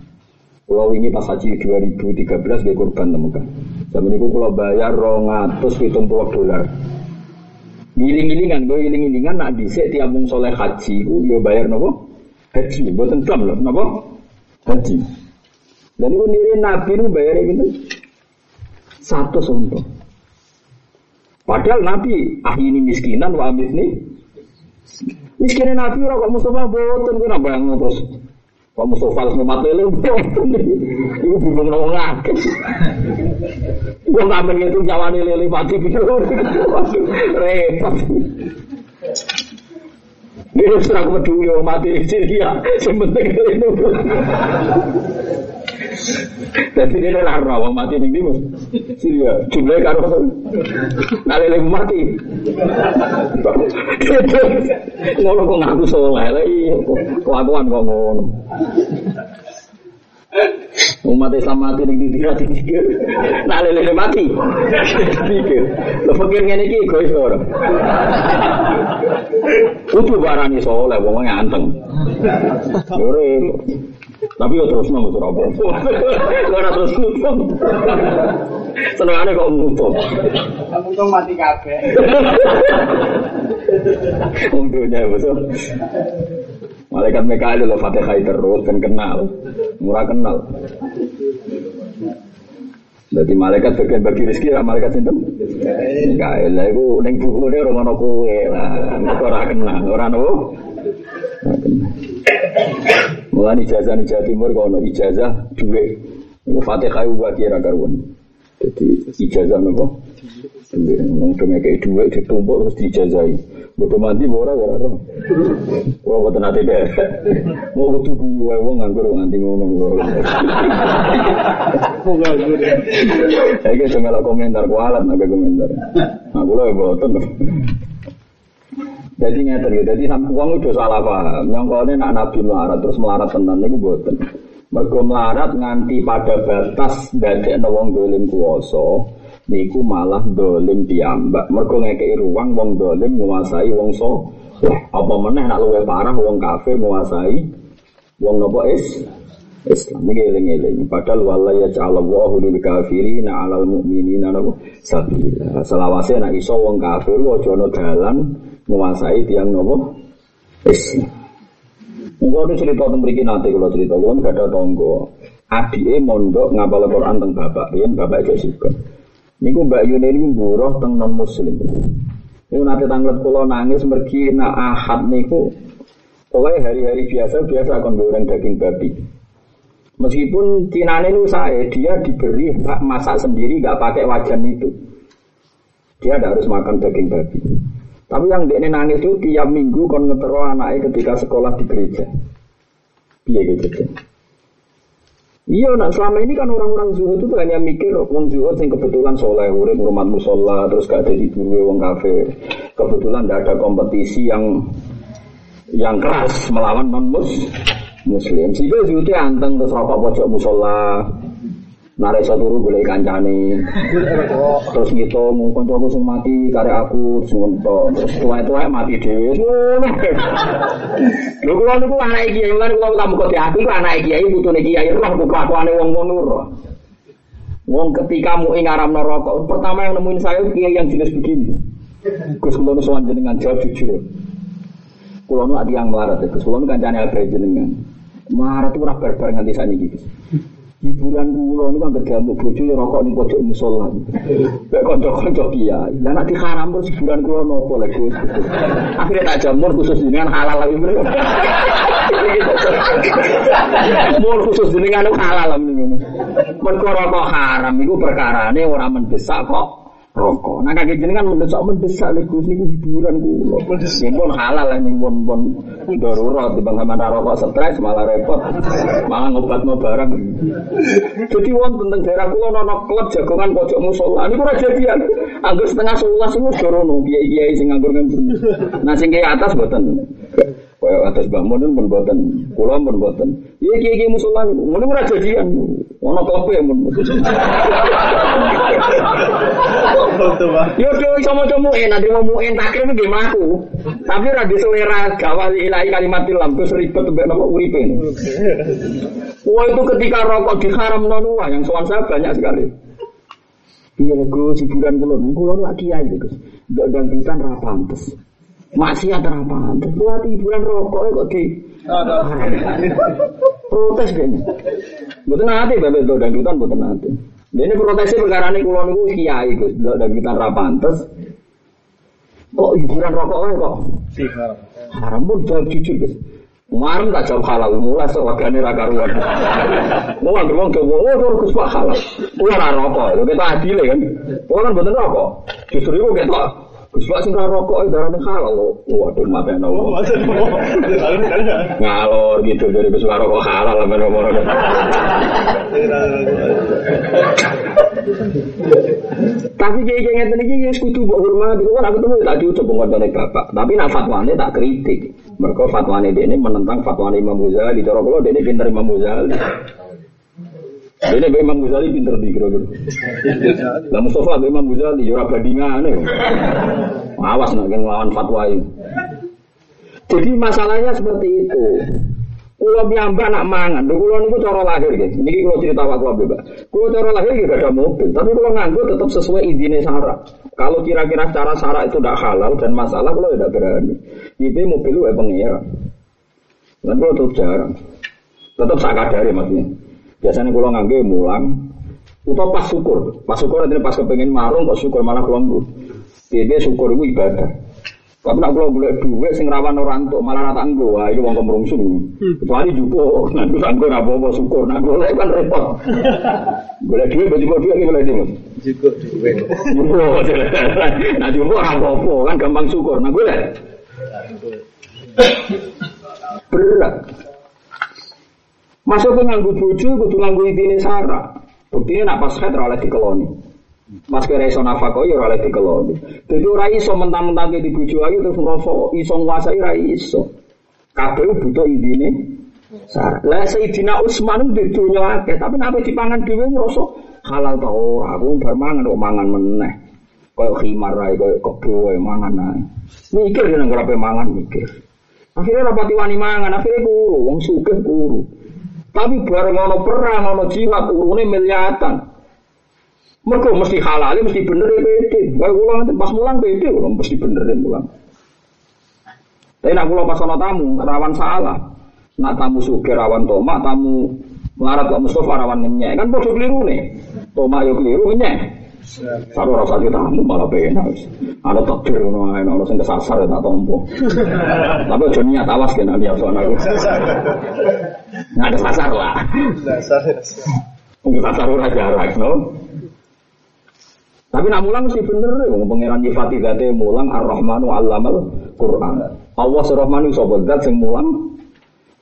A: Kalau ini pas haji 2013 gue korban temukan. Zaman itu kalau bayar rongatus hitung puluh dolar. Giling-gilingan, gue giling-gilingan nak disek tiap mung soleh haji, gue bayar nopo haji, buatan Islam loh, nopo haji. Dan itu niri Nabi itu bayar gitu satu sonto. Padahal Nabi ah ini miskinan wa amis nih. Miskinnya Nabi orang kok Mustafa boten nambah yang terus Kok Mustafa harus lele boten. Iku bingung nang ngakeh. Wong itu lele mati pikir. Repot. Dia harus terang peduli mati di Syria. Yang penting. Jadi dia lah rawa mati nih dimus. Syria jumlahnya karo nale lagi mati. Ngono kok ngaku soleh lagi. Kelakuan kok ngono. Umat Islam mati ning di dikira dipikir. Nak lele mati. Dipikir. Lo pikir ngene iki egois ora. Kudu barani soleh wong anteng. Yo repot. Tapi yo terus nang ora apa. Ora terus nutup. Senengane kok nutup.
C: Tuh mati kabeh.
A: Wong dunya betul. Malaikat Mikael lho Fatihah terus kan kenal. Murah kenal. Jadi malaikat bagian bagi rezeki lah malaikat itu. Mikael lah itu neng buku orang orang kue lah. Orang kenal orang? Ora kenal. Mulai ijazah di Jawa Timur kalau ijazah duit. Itu Fatihah bagi ra karuan. Jadi ijazah nopo? Ngomong dong kayak duit ditumpuk terus dijazahi. Bodoh mati ora ora ora. Wah boten nate deh. Mau kudu guyu wae wong nganggur nganti ngono.
B: Wong nganggur.
A: Saya kira cuma komentar kualat naga komentar. Nah, kula ya boten. Jadi ngeten gitu. Jadi uang udah salah paham. Yang kau nak nabi melarat terus melarat tenan niku boten. Mergo melarat nganti pada batas dadekno wong dolim kuwasa niku malah dolim piyambak. Mergo ngekeki ruang wong dolim menguasai wong so. Wah, apa meneh nak luwih parah wong kafir menguasai wong nopo is Islam ini eling-eling. Padahal wala ya ja'alallahu lil kafirina 'alal mu'minina napa sabila. Selawase nek iso wong kafir aja ana dalan menguasai tiang nopo Islam. Mungkin ada cerita tentang mriki nanti kalau cerita kalau gak ada tonggo. Adike mondok ngapal Quran tentang bapak, yen bapak aja suka. Niku Mbak Yuni ini buruh teng non muslim. Niku nanti tanglet kula nangis mergi nak ahad niku Pokoknya hari-hari biasa biasa akan goreng daging babi. Meskipun cinane itu saya, dia diberi hak masak sendiri, nggak pakai wajan itu. Dia tidak harus makan daging babi. Tapi yang dia nangis itu tiap minggu kon ngetero anaknya ketika sekolah di gereja. Iya gitu. Iya, nah selama ini kan orang-orang zuhud itu hanya mikir wong zuhud yang kebetulan soleh, urip rumah musola, terus gak ada di wong kafe. Kebetulan tidak ada kompetisi yang yang keras melawan non mus muslim. Sehingga zuhudnya anteng terus rokok pojok musola, narik satu turu boleh kancane terus ngitung kancaku sing mati karek aku ngontok terus tuwa-tuwa mati dhewe lho kula niku anak kiai kula kamu kok aku iku anak kiai butune kiai roh kelakuane wong ngono roh Wong ketika mu ing aram rokok, pertama yang nemuin saya kiai yang jenis begini. Gus kula nu sowan jenengan jawab jujur. Kula nu ati yang melarat, Gus kula kancane abe jenengan. Melarat itu ora barbar nganti saniki, Gus hiburan kula niku anggere jamu bojo ya rokok ning pojok musala. Nek kanca-kanca kiai. Lah nek diharam terus hiburan kula nopo lek Gus. Akhire tak jamur khusus dengan halal lagi. Mur khusus dengan halal niku. Mergo rokok haram iku perkarane ora mendesak kok rokok. Nah kakek jenengan mendesak mendesak lek Gus niku hiburan kula. Ya pun halal lah ning pun pun darurat timbang sama rokok stres malah repot. Malah ngobatno barang. Jadi wonten tentang daerah kula ana klub jagongan pojok musola. Niku ora jadian. Anggur setengah sebelas iku dorono kiai-kiai sing nganggur nganggur. Nah sing kiai atas mboten. Kaya atas Mbah Mun pun mboten. Kula pun mboten. Iya kiai-kiai musola ngono ora jadian. Ana klope mun. Yo do iso maca muin, nanti mau muin takrim nggih mlaku. Tapi ra di selera gawal ilahi kalimat ilam terus ribet mbek napa uripe. Wah itu ketika rokok diharam nonua yang soal saya banyak sekali. Iya Gus, hiburan kulo, kulo lak kiai Gus. Ndak dangdutan ra pantes. Maksiat pantes. Buat hiburan rokok kok di protes kayaknya. Betul nanti bapak itu dangdutan betul nanti. Ini protesnya perkara ini kulo niku kiai Gus, dangdutan ra pantes. Kok hiburan rokok ae kok
B: haram.
A: haram pun jawab jujur Gus. Kemarin tak jawab halal, mulai sewagane ra karuan. Mulai beruang ke wong, oh terus Pak halal. Kuwi ora rokok, kita adil kan. Kuwi kan bener rokok. Justru itu kita Pak sing rokok itu darane halal. Waduh mateno.
B: Oh, masa mau. Lalu kan ya.
A: Ngalor gitu dari Pak rokok halal men ngomong. Tapi kayak kayak ngeten iki wis kudu mbok hormati. Kok aku ketemu tak diucap ngotone bapak. Tapi nak fatwane tak kritik. Mergo fatwane dene menentang fatwane Imam Ghazali. Cara kula dene pinter Imam Ghazali. Dene be Imam Ghazali pinter di kira-kira. Lah Mustafa be Imam Ghazali ya ora bandingane. Awas nak ngelawan fatwa ini. Jadi masalahnya seperti itu. Kulo piyambak nak mangan, lho kulo niku cara lahir guys. Niki kulo cerita waktu kulo Mbak. Kulo cara lahir gak ada mobil, tapi kulo nganggo tetap sesuai izine syarat. Kalau kira-kira secara syarat itu tidak halal dan masalah kulo tidak berani. Itu mobil lu pengira. Dan kulo tetap jarang. Tetap saya kadari maksudnya. Biasanya kulo nganggo mulang. Utau pas syukur, pas syukur nanti pas kepengen marung kok syukur malah kulo Dia syukur itu ibadah. Tapi nak kalau boleh duit sing rawan orang untuk malah rata anggo, wah itu wong kemrungsung. Kecuali jupo, nanti anggo apa syukur, nak golek kan repot. Golek duit baju duit iki boleh
B: duit.
A: Jupo. Nah jupo ora apa-apa kan gampang syukur. Nah golek berat. Masuk ke nganggo bojo kudu nganggo intine sara. Buktine nak pas ora oleh dikeloni. Mas kira iso nafako ya oleh dikeloni. Dadi ora iso mentang-mentang di bojo ayu terus ngrasa iso nguasai ora iso. Kabeh butuh intine sara. Lah Sayyidina Utsman di dunya akeh, tapi nek dipangan dhewe ngrasa halal ta ora. Aku bar mangan kok mangan meneh. Kayak khimar ae, kayak kebo ae mangan ae. Mikir jeneng ora mangan mikir. Akhirnya rapati wani mangan, akhirnya kuru, wong sugih kuru. Tapi bareng ono perang, ono jihad, urune miliatan. Mereka mesti halal, mesti bener ya pede. Kayak kula nanti pas mulang pede, kula mesti bener ya mulang. Tapi nak kula pas ono tamu, rawan salah. Nak tamu sugih rawan tomak, tamu melarat kok Mustafa rawan ngenyek. Kan podo keliru nih. Tomak yo keliru ngenyek. Satu rasa kita tamu malah pengen Ada takdir ngono ae, ono sing kesasar ya tak tompo. Tapi aja niat awas kan nanti soal aku. Nggak ada sasar lah.
B: Dasar.
A: Untuk sasar ora jarak, no. Tapi nak mulang mesti bener, wong pangeran nyifati zate mulang Ar-Rahmanu 'allamal Qur'an. Allah Ar-Rahmanu sapa zat sing mulang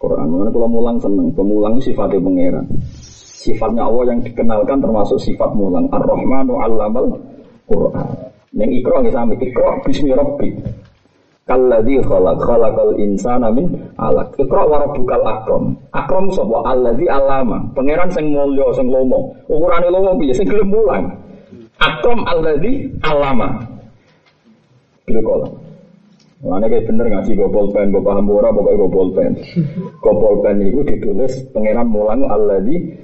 A: Quran. Mulane kula mulang seneng, pemulang sifatnya pangeran. Sifatnya Allah yang dikenalkan termasuk sifat mulang. Ar-Rahmanu 'allamal Qur'an. Ning ikra nggih sami ikra bismi rabbi. Kalladzi khalaq khalaqal insana min 'alaq. Ikra wa rabbukal akram. Akram sapa? Alladzi 'allama. Pangeran sing mulya sing lomo. Ukurane lomo piye sing gelem mulang. Akram alladzi 'allama. Bil qalam. Mana kayak bener ngaji gue pulpen, gue paham ora pokoknya gue pulpen. Gue pulpen itu ditulis pangeran mulang alladzi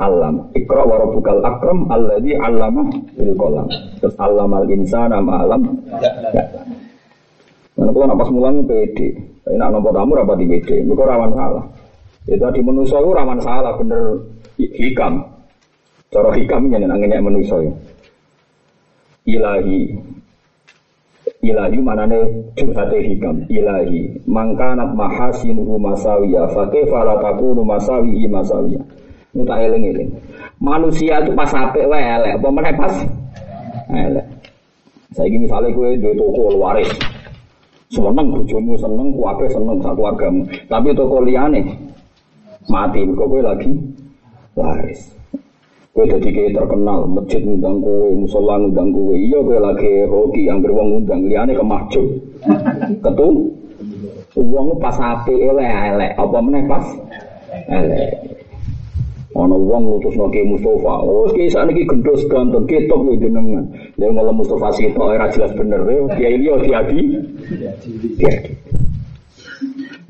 A: alam. Ikra wa rabbukal akram alladzi allama bil qalam. Terus allamal insana ma alam. Ya. Mana kalau napas mulang pede. Tapi nak nomor tamu rapati pede. Mereka rawan salah. Itu tadi manusia itu rawan salah bener hikam. Cara hikam ini nangennya manusia. Ilahi ilahi manane curhate hikam ilahi mangkanat mahasinuhu masawiya fakih fala takunu masawihi masawiya itu tak eling-eling manusia itu pas apik wae elek apa meneh pas elek saiki misalnya gue toko waris seneng bojomu seneng kuwabe seneng satu keluargamu. Tapi toko liyane mati. Kok kowe lagi waris Kowe dadi kayak terkenal, masjid ngundang kowe, musola ngundang kowe. Iya kowe lagi hoki yang beruang ngundang. Liyane kemahjub. Ketu Uang pas api elek elek, apa meneh pas? Elek. Ana wong ngutusno Ki Mustofa, oh ki sakniki gendhos ganteng, ketok kowe jenengan. Dia ngomong Mustafa Sito, era jelas bener. Dia ini oh diadi. Diadi.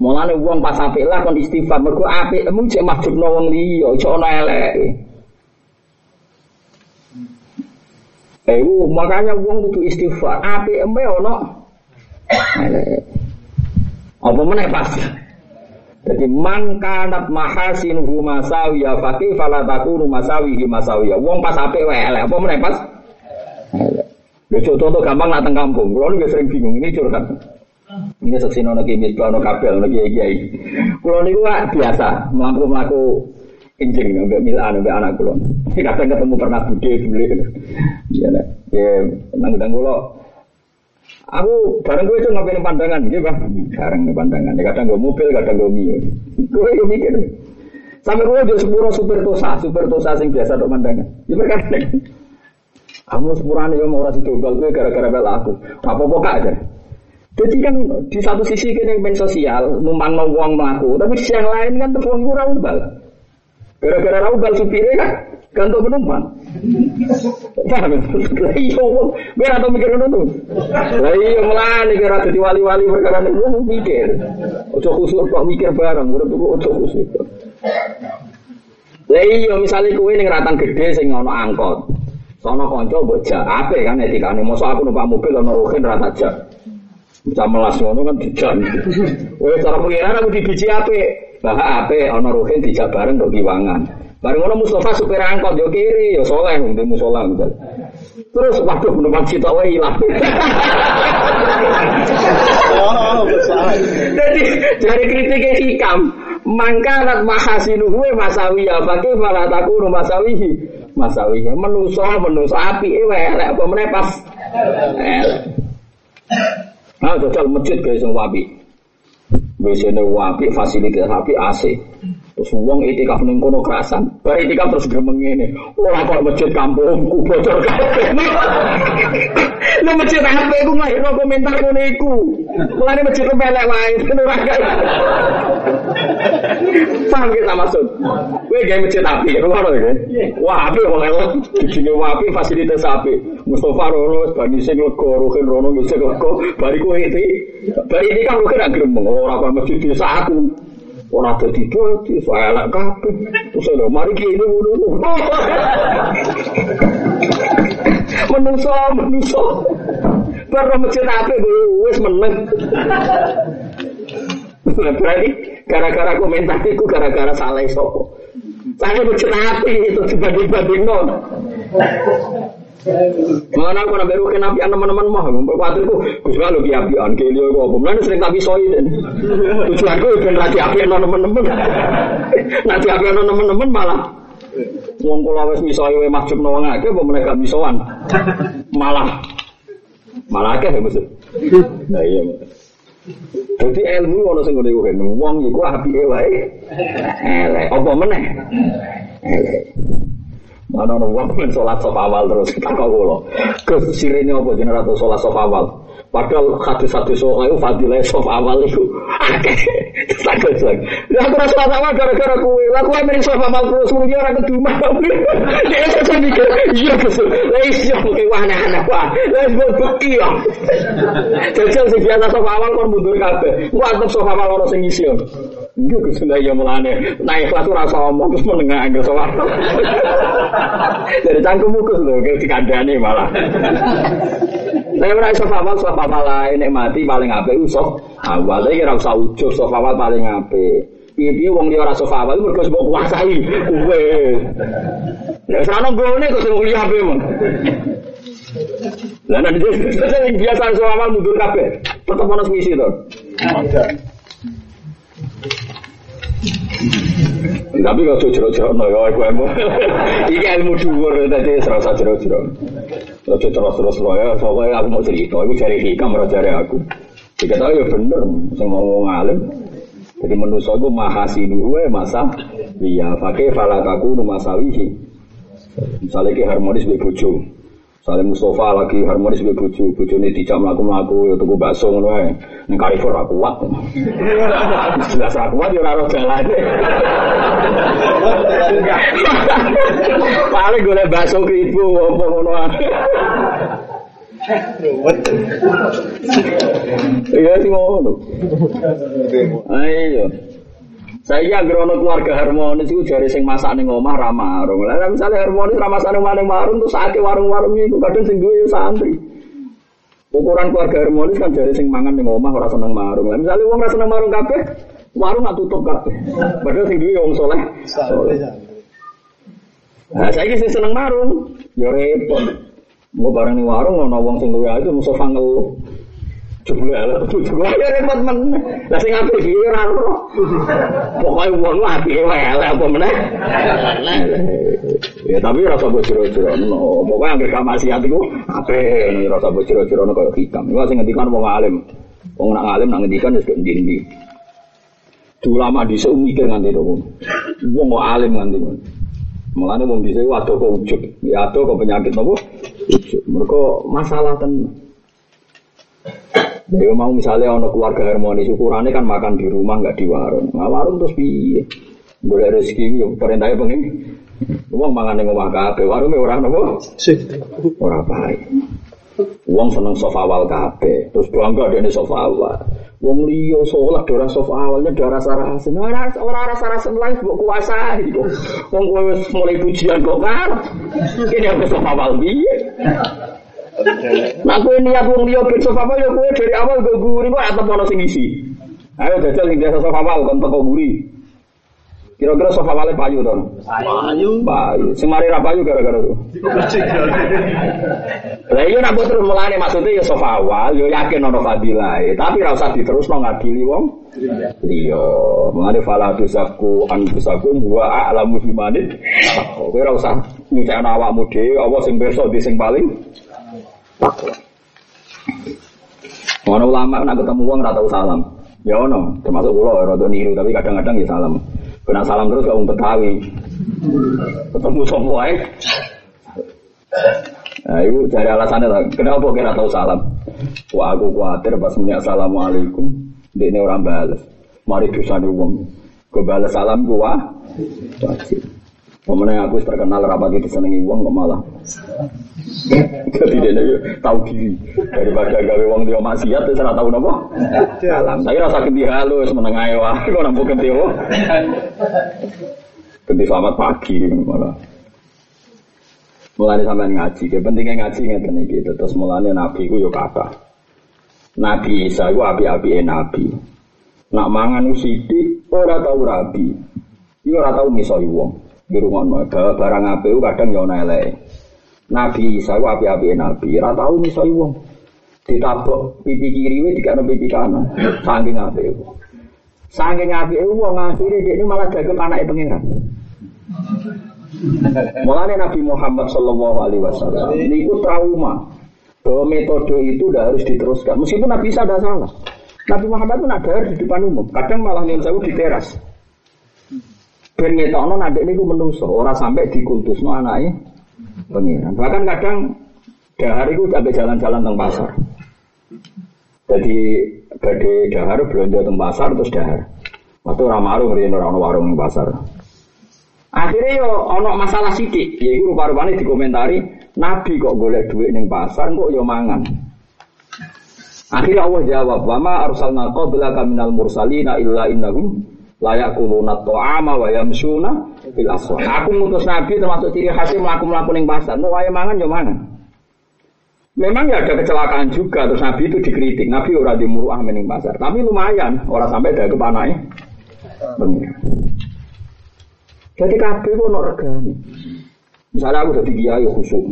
A: Mulane wong pas apik lah kon istighfar mergo apik emu cek mahjubno wong liya, iso ana eleke. Eh, makanya wong kudu istighfar. Apik eme ana eleke. Apa meneh pasti. Jadi man kanat mahasinuhu masawiya fakih fala takunu masawihi masawiya. Wong pas apik wae elek, apa meneh pas? Elek. Lho contoh gampang nak teng kampung. Kulo niku sering bingung ini curhat. Ini seksi nono kimis, nono kabel, nono kiai kiai. Kulo niku biasa melaku melaku kencing, nggak milan, nggak anak kulo. Kadang ketemu pernah bude bule. Ya, ya, nang kulo Aku bareng gue itu ngapain pandangan, gitu bang. Bareng pandangan. Ya, kadang gue mobil, kadang gue mio. Gue yang mikir. Sampai gue jadi sepuro super tosa, super tosa sing biasa untuk pandangan. Ya mereka Kamu sepurane ya mau rasi dobel gue gara-gara bela aku. Apa-apa kak aja. Jadi kan di satu sisi kita yang sosial, numpang mau uang melaku, tapi sisi yang lain kan tuh uang kurang bal. Gara-gara raubal supirnya kan, gantung penumpang. Paham ya? Lah iya gue atau mikir ngono tuh. Lah iya melane kira dadi wali-wali perkara niku mikir. Ojo khusus kok mikir bareng, urip kok ojo khusus. Lah iya misale kowe ning ratan gede sing ana angkot. Sono kanca mbok jak apik kan etikane. Mosok aku numpak mobil ana rohin ra tak. Bisa melas ngono kan dijak. Wes cara pengiran aku di biji apik. Bah apik ana rohin dijak bareng kok kiwangan. Bareng ngono Mustafa supir angkot yo kiri yo soleh wong musola misal. Terus waduh penumpang sitok wae ilang.
B: Oh.
A: Jadi dari kritiknya hikam, mangkanat mahasinuhu masawiyah, pakai malah takunu masawihi. Masawiyah menuso menuso api ewe elek apa meneh pas. Elek. Nah, jajal masjid guys yang wapi. Biasanya wapi fasilitas api AC. Terus uang itikaf ning kono kerasan. Bar itikaf terus gremeng ngene. Ora kok masjid kampungku bocor kabeh. Lu masjid apa iku nglahirno komentar ngene iku. Mulane masjid lu wae ngono ora gak. Paham kita maksud? Kowe gawe masjid api, ngono ya. Wah, api kok elok. Dijine wapi fasilitas api. Mustafa rono bani sing lega rohin rono wis lega. Bariku iki. Bari iki kan kira gremeng ora kok masjid desa aku. Ora dadi dadi saya elak kabeh. Terus lho mari ini ngono. Menungso, menungso. Baru masjid ape wis meneng. Nah, Berarti gara-gara komentar itu gara-gara salah sopo. Saya masjid ape itu dibanding-banding non. Mana aku nabi rukin api teman-teman mah, berkuatirku, gus kalau ki apian, ki liyo kok, mana sering tapi soi dan tujuanku ben rati api teman-teman, nanti api teman-teman malah Wong kula wis misoi wae mahjub wong akeh apa gak misoan. Malah malah ya maksud. Nah iya. Jadi ilmu ono sing ngene kuwi. Wong iku apike wae. Elek. Apa meneh? Elek. Mana ono wong men salat sop awal terus tak kula. Gus sirine apa jenenge ratu salat sop awal? Padahal hadis-hadis soal itu fadilah sop awal itu akeh. Takut lagi. Ya aku rasa awal gara-gara kue. Lah kue miring sop awal terus mungkin orang kedua. Dia saya mikir, iya betul. Lah iya mungkin wah anak-anak wah. Lah buat bukti ya. Jajal sing biasa sop awal kon mundur kabeh. Ku antep sop awal ono sing isi. Enggak Gus lah ya mulane. Naik kelas ora omong terus menengah anggere sop awal. Dari cangkemmu Gus lho kayak dikandani malah. Nek ora iso awal sop awal lae nek mati paling apik usop awal. Iki ora usah ujug sop awal paling apik. Piye-piye wong liya ora sop awal mergo mbok kuasai kowe. Nek sana gone kok sing apik mon. Lah nek biasa sop awal mundur kabeh. Tetep ono misi to. Tapi kalau jero-jero no ya aku ilmu. Iki ilmu dhuwur tadi serasa jero-jero. Ojo terus-terus lo ya, soalnya aku mau cerita, aku cari hikam, ora cari aku. Jika tahu ya bener, saya mau ngomong alim. Jadi manusia itu mahasinu gue masa iya pakai falakaku numasawihi. Misalnya ki harmonis be bojo. Misalnya Mustafa lagi harmonis be bojo, bojo ini dijak melaku melaku, ya tuku bakso ngono ae. Ning Carrefour aku kuat. Jelas aku kuat ya ora roh jalan. Paling golek bakso kribo apa ngono ae. Iya sih ngono. Ayo. Saya agrono keluarga harmonis itu jari sing masak ning omah ra marung. Lah misalnya harmonis ra masak ning omah marung terus sakit warung-warung iku kadang sing duwe ya santri. Ukuran keluarga harmonis kan jari sing mangan ning omah ora seneng marung. Lah misalnya wong ora seneng marung kabeh, warung gak tutup kabeh. Padahal sing duwe wong saleh. Nah, saya sing seneng marung, ya repot. Mau barang ning warung ono wong sing luwe itu musuh ngeluh. Jebule ala jebule ya repot men. Lah sing apik iki ora ora. Pokoke wong wae ala apa meneh. Ya tapi rasa mbok jero-jero no. Pokoke anggere gak maksiat iku apik rasa mbok jero-jero no kaya hikam. Iku sing ngendikan wong alim. Wong nak alim nak ngendikan wis ndi-ndi. Ulama dhisik mikir nganti ngono. Wong kok alim nganti ngono. Mulane wong dhisik waduh kok ujug. Ya adoh kok penyakit apa? Ujug. Mergo masalah tenan. Ya mau misalnya ono keluarga harmonis ukurannya kan makan di rumah nggak di warung. Nah, warung terus piye? Boleh rezeki yo perintahnya pengen. Uang mangan ning omah kabeh, warunge ora napa? Ora baik. Uang seneng sofa awal kabeh, terus bangga dene sofa awal. Wong liya sholat ora sofa awalnya ora rasa rasen. Ora ora rasa rasen lain mbok kuasai kok. Wong kowe mulai pujian kok kan. Ini aku sofa awal piye? Nah kowe niat wong liya ben sofa awal ya kowe dari awal go guri kok atep ono sing isi. Ayo jajal sing biasa sofa awal kon teko guri. Kira-kira sofa awal payu to?
B: Payu.
A: Payu. Sing mari ra payu gara-gara itu. Lah iya nak terus mulane maksudnya ya sofa awal, yo yakin ono fadilah, tapi ra usah diterusno ngadili wong. Iya, mulane fala tusaku anfusakum wa a'lamu bimanit. Kowe ra usah nyucekno awakmu dhewe, apa sing pirsa di sing paling takwa. Ono ulama nak ketemu wong ra tau salam. Ya ono, termasuk kula rada niru tapi kadang-kadang ya salam. Kena salam terus gak wong. Ketemu sapa wae. Nah, itu cari alasannya lah. Kenapa kira tahu salam? Wah, aku khawatir pas muni assalamualaikum, dia ini orang balas. Mari dosa wong. Gue balas salam gua wajib. Pemenang aku terkenal rapat itu senengi wong kok malah. Jadi dia tahu diri daripada gawe wong dia maksiat terus ora tahu. Salam. Saya rasa ganti halus menengae wae kok nampu ganti oh. Ganti selamat pagi malah. Mulane sampean ngaji, ke pentingnya ngaji ngeten iki. Terus mulane nabi ku yo kata. Nabi Isa ku api-apike nabi. Nak mangan sithik ora tau rabi. Iku ora tau misoi wong. Di rumah barang apik ku kadang yo ana. Nabi Isa ku api-apike nabi, ora tau misoi wong. Ditabok pipi kiri we dikane pipi kanan. Saking apike. Saking apike wong akhire dia malah dagem anake pangeran. Mulanya Nabi Muhammad Shallallahu Alaihi Wasallam ini trauma bahwa metode itu udah harus diteruskan. Meskipun Nabi Isa salah. Nabi Muhammad pun ada di depan umum. Kadang malah nih saya di teras. Ben ngetokno nadek niku menungso, ora sampai dikultusno anaknya pengiran. Bahkan kadang dahar itu sampai jalan-jalan teng pasar. Jadi badhe dahar belanja teng pasar terus dahar. Waktu ramaru ngriyen ora ono warung ning pasar. Akhirnya yo ono masalah sidik, yaitu rupa-rupanya dikomentari Nabi kok golek duit ning pasar kok yo mangan. Akhirnya Allah jawab, "Wama arsalna qablaka minal mursalina illa innahum la yaquluna ta'ama wa yamshuna fil aswaq." Aku ngutus Nabi termasuk ciri khasnya mlaku-mlaku ning pasar, mau wae mangan yo mangan. Memang ya ada kecelakaan juga, terus Nabi itu dikritik. Nabi ora di muruah ning pasar, tapi lumayan, orang sampai dari kepanai. Jadi kabeh kok ono regane. Misalnya aku jadi kiai khusyuk.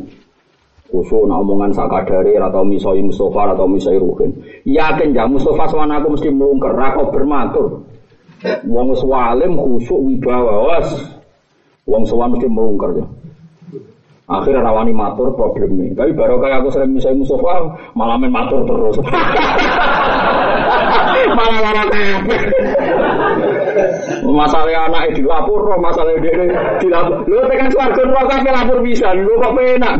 A: Khusyuk nak omongan sakadare atau misoi Mustafa atau misoi Ruhin. Yakin ya Mustafa sama aku mesti melungker, aku bermatur. Wong wis walim khusyuk wibawa was. Wong sowan mesti melungker ya. Akhirnya rawani matur problemnya. Tapi baru kayak aku sering misoi Mustafa malah main matur terus. malah lara Masalah anak dilapor, masalah dia dilapor. Lu tekan suarga neraka kabeh lapor bisa, lu kok penak.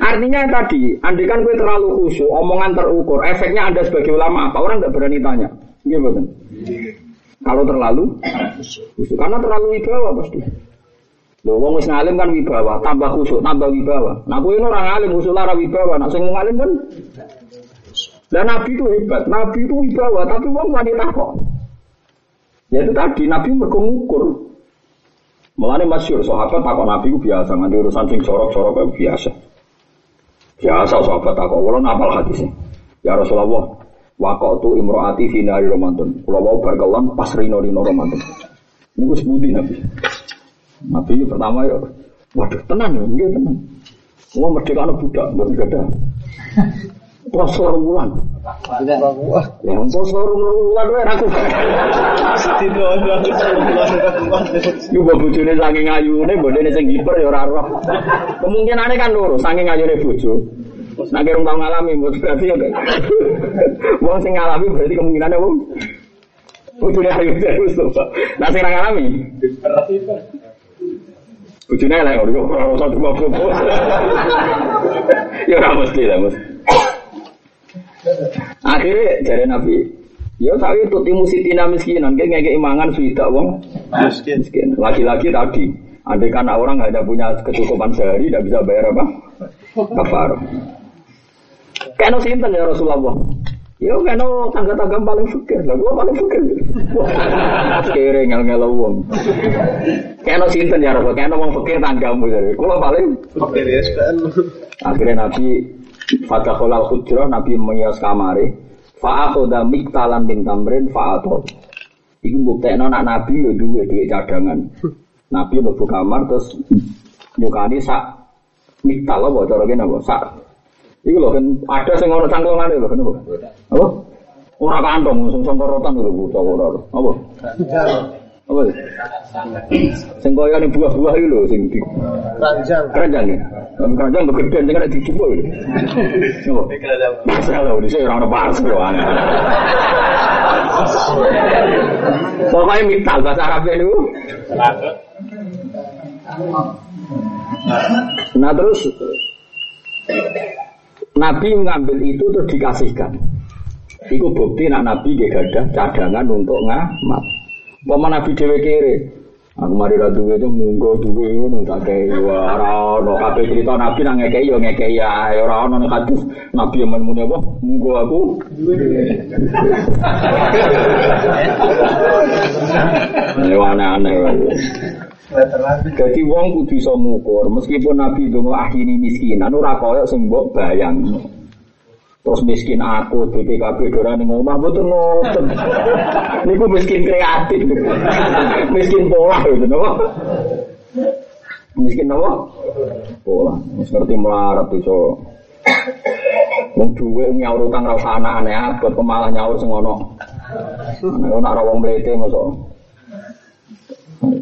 A: Artinya tadi, andikan gue terlalu khusyuk, omongan terukur, efeknya anda sebagai ulama apa? Orang nggak berani tanya. Gimana? Kalau terlalu khusyuk. Karena terlalu wibawa pasti. Lho wong wis ngalim kan wibawa, tambah khusyuk, tambah wibawa. Nah kuwi orang ngalim khusyuk lara wibawa, nak sing ngalim kan dan Nabi itu hebat, Nabi itu wibawa, tapi wong wanita kok. Ya itu tadi, Nabi mengukur. Mulane masyur, sahabat takut Nabi itu biasa, nanti urusan sing corok-corok itu biasa. Biasa sahabat takut, walau napal hadisnya. Ya Rasulullah, waktu tu imroati finari romantun. Kalau mau berkelam pas rino rino romantun. Ini gue sebutin Nabi. Nabi pertama ya, waduh tenang ya, dia tenang. Mau merdeka budak, nggak ada. Poso bulan. Ya bulan wae aku. Bojone saking ya kan loro, saking ayune bojo. Nek kira tau ngalami, berarti ya. Wong sing ngalami berarti kemungkinane wong bojone ayu terus. Nah sing ngalami. Bojone elek ora ora Ya ora mesti lah, Mas. Akhirnya dari Nabi, ya tapi itu timu sitina miskinan, kayak ngeke imangan sudah wong miskin. miskin. Lagi-lagi tadi, andai kan orang nggak ada punya kecukupan sehari, tidak bisa bayar apa? Kafar. Kena sinten ya Rasulullah. Ya kena tangga-tangga paling fikir, lah gua paling fikir. Kere ngel-ngel wong. Kena sinten ya Rasul, kena wong fikir tanggamu jadi. Kula paling
B: Oke, ya,
A: Akhirnya Nabi Fatakolal hujrah Nabi mengias kamare Fa'akhoda miktalan bin tamrin fa'atol Iku buktekno nak Nabi yo duwe duwe cadangan Nabi mlebu kamar terus nyukani sak miktal apa cara kene apa sak Iku lho kan ada sing ono cangklongane lho kenapa? Apa? Ora kantong sing sangkorotan lho buta ora. Apa? Apa? Sing koyo ning buah-buah iki lho sing di
B: Ranjang.
A: keranjang ya. Tapi keranjang tuh gede, ada dicoba ya. Coba. Masalah di sini orang pas loh aneh. Pokoknya mital bahasa Arab itu. Nah terus Nabi mengambil itu terus dikasihkan. Iku bukti nak Nabi gak ada cadangan untuk ngamat. Pama Nabi dewe kere. Aku mari ra duwe itu munggo duwe ngono tak kei ora ono kabeh cerita Nabi nang ngekei yo ngekei ya ora ono nek hadis Nabi yang muni apa munggo aku duwe. aneh-aneh. Jadi wong kudu iso ngukur meskipun Nabi itu akhiri miskinan ora koyo sing mbok bayang. Terus miskin aku, BPKB dora ning omah mboten ngoten. Niku miskin kreatif. miskin pola gitu napa? Miskin napa? Pola. Wis ngerti melarat iso. Wong duwe nyaur utang ra usah aneh abot pemalah nyaur sing ono. Nek ora wong mlete mosok.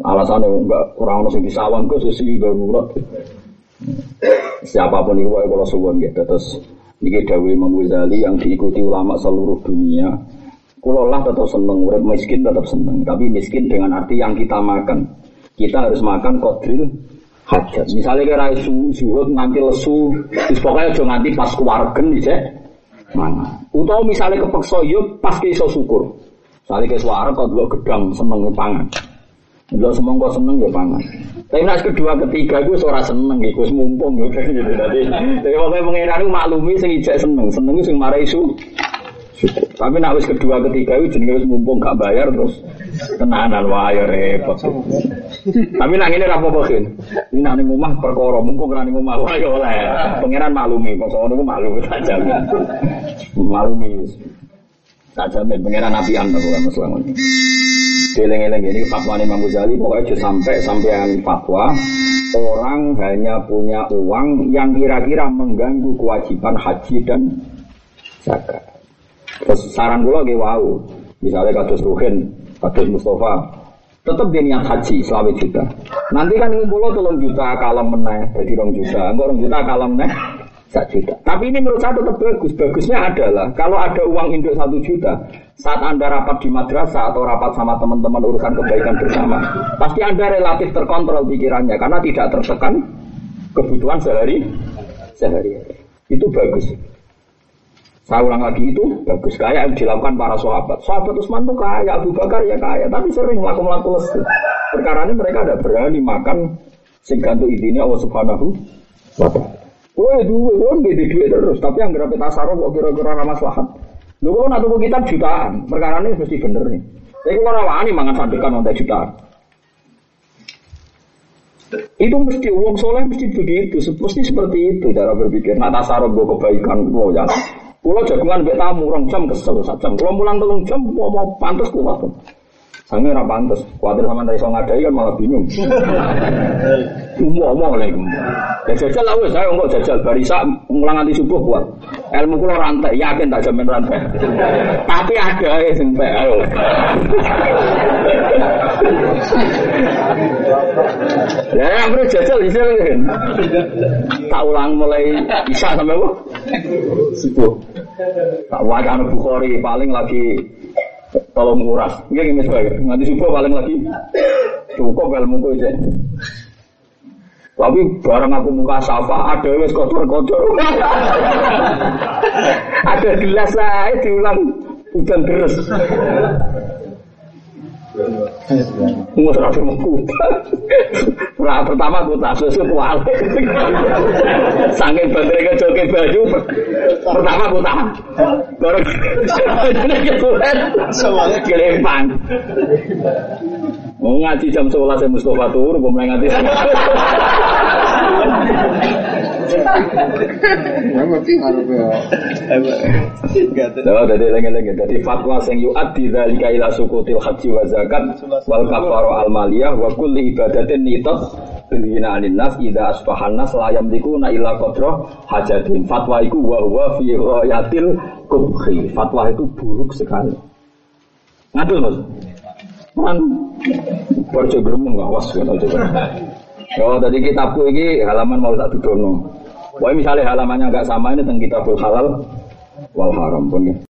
A: Alasannya enggak orang ono sing disawang kok sesi darurat. Siapa pun itu kalau suwon gitu terus Niki Dawi Imam Ghazali yang diikuti ulama seluruh dunia. Kulo lah tetap seneng, urip miskin tetap seneng. Tapi miskin dengan arti yang kita makan. Kita harus makan kodril hajat. Misalnya kira isu zuhud nanti lesu, terus pokoknya aja nanti pas keluargen nih mana. Utau misalnya kepeksa yuk pas iso syukur. Misalnya ke suara kau dua gedang seneng pangan. Kalau semongko seneng ya pangan. Tapi nak kedua ketiga gue suara seneng gitu, mumpung gitu. Jadi, jadi pokoknya pengiran itu maklumi sing ijek seneng, seneng itu sing marah isu. Tapi nak wis kedua ketiga itu jenenge wis mumpung gak bayar terus tenanan wah ya repot. Tapi nak ini rapo kan. Ini nak ning omah perkara mumpung ora ning omah wah ya oleh. Pangeran maklumi, kok sono niku maklumi saja. Maklumi. Saja Nabi anda bukan masalah ini. Geleng-geleng ini fatwa Imam Ghazali pokoknya sampai sampai fatwa orang hanya punya uang yang kira-kira mengganggu kewajiban haji dan zakat. Terus saran gue lagi wow, misalnya kados Ruhin, kados Mustafa, tetap dia niat haji selama juta. Nanti kan ngumpul tolong juta kalau meneh, jadi rong juta, enggak rong juta kalau meneh satu juta. Tapi ini menurut saya tetap bagus. Bagusnya adalah kalau ada uang induk satu juta, saat anda rapat di madrasah atau rapat sama teman-teman urusan kebaikan bersama, pasti anda relatif terkontrol pikirannya karena tidak tertekan kebutuhan sehari sehari. Itu bagus. Saya ulang lagi itu bagus kayak yang dilakukan para sahabat. Sahabat Utsman tuh kaya, Abu Bakar ya kaya, tapi sering melakukan melakukan Perkara ini mereka tidak berani makan sing gantung ini Allah Subhanahu wa taala. Kowe duwe, kowe di duit terus, tapi yang berapa tasaruf kok kira-kira ra maslahat. Lho kok nak kitab jutaan, perkara ini mesti bener nih. Saya kok ora wani mangan sadekan untuk jutaan. Itu mesti uang soleh mesti begitu, mesti seperti itu cara berpikir. Nak tasaruf gue kebaikan, gue ya. Pulau jagungan bek tamu orang jam kesel sak jam. Kalau mulang telung jam mau pantas kuat. Sange ora pantes. Kuwatir sama dari iso ngadai kan malah bingung. Umum lagi. Ya jajal lah wis saya enggak jajal barisa mulang nanti subuh kuat. Ilmu kula rantai, yakin tak jamin rantai. Tapi ada ya sing ayo. Ya, yang jajal bisa kan. Tak ulang mulai isya sampai? Subuh. Tak wajah Bukhari paling lagi tolong nguras. Nggih nggih sebagai nganti subuh paling lagi cukup ilmu ku aja. Tapi barang aku muka safa ada wes kotor-kotor. ada gelas lah diulang hujan terus. Nggak terakhir mau Nah, pertama aku tak susu kuali. Sangin bandere ke joki baju. Pertama aku tak. Baru ketulen. Semuanya kelempang. Mau ngaji jam 11 ya Mustafa turun, mau ngaji. Nah, jadi lagi-lagi dari fatwa sing yu'addi dzalika ila sukutil haji wa zakat wal kafaru al maliyah wa kulli ibadatin nitat Bilina alin nas ida asbahan nas la yamlikuna illa qadra hajatin. Fatwa itu wa huwa fi ghayatil kubhi. Fatwa itu buruk sekali. Ngadul Mas. Man Borjo gremeng awas kan coba. Oh, tadi kitabku ini halaman mau tak dudono. Wah misalnya halamannya agak sama ini tentang kitabul halal wal haram pun ya.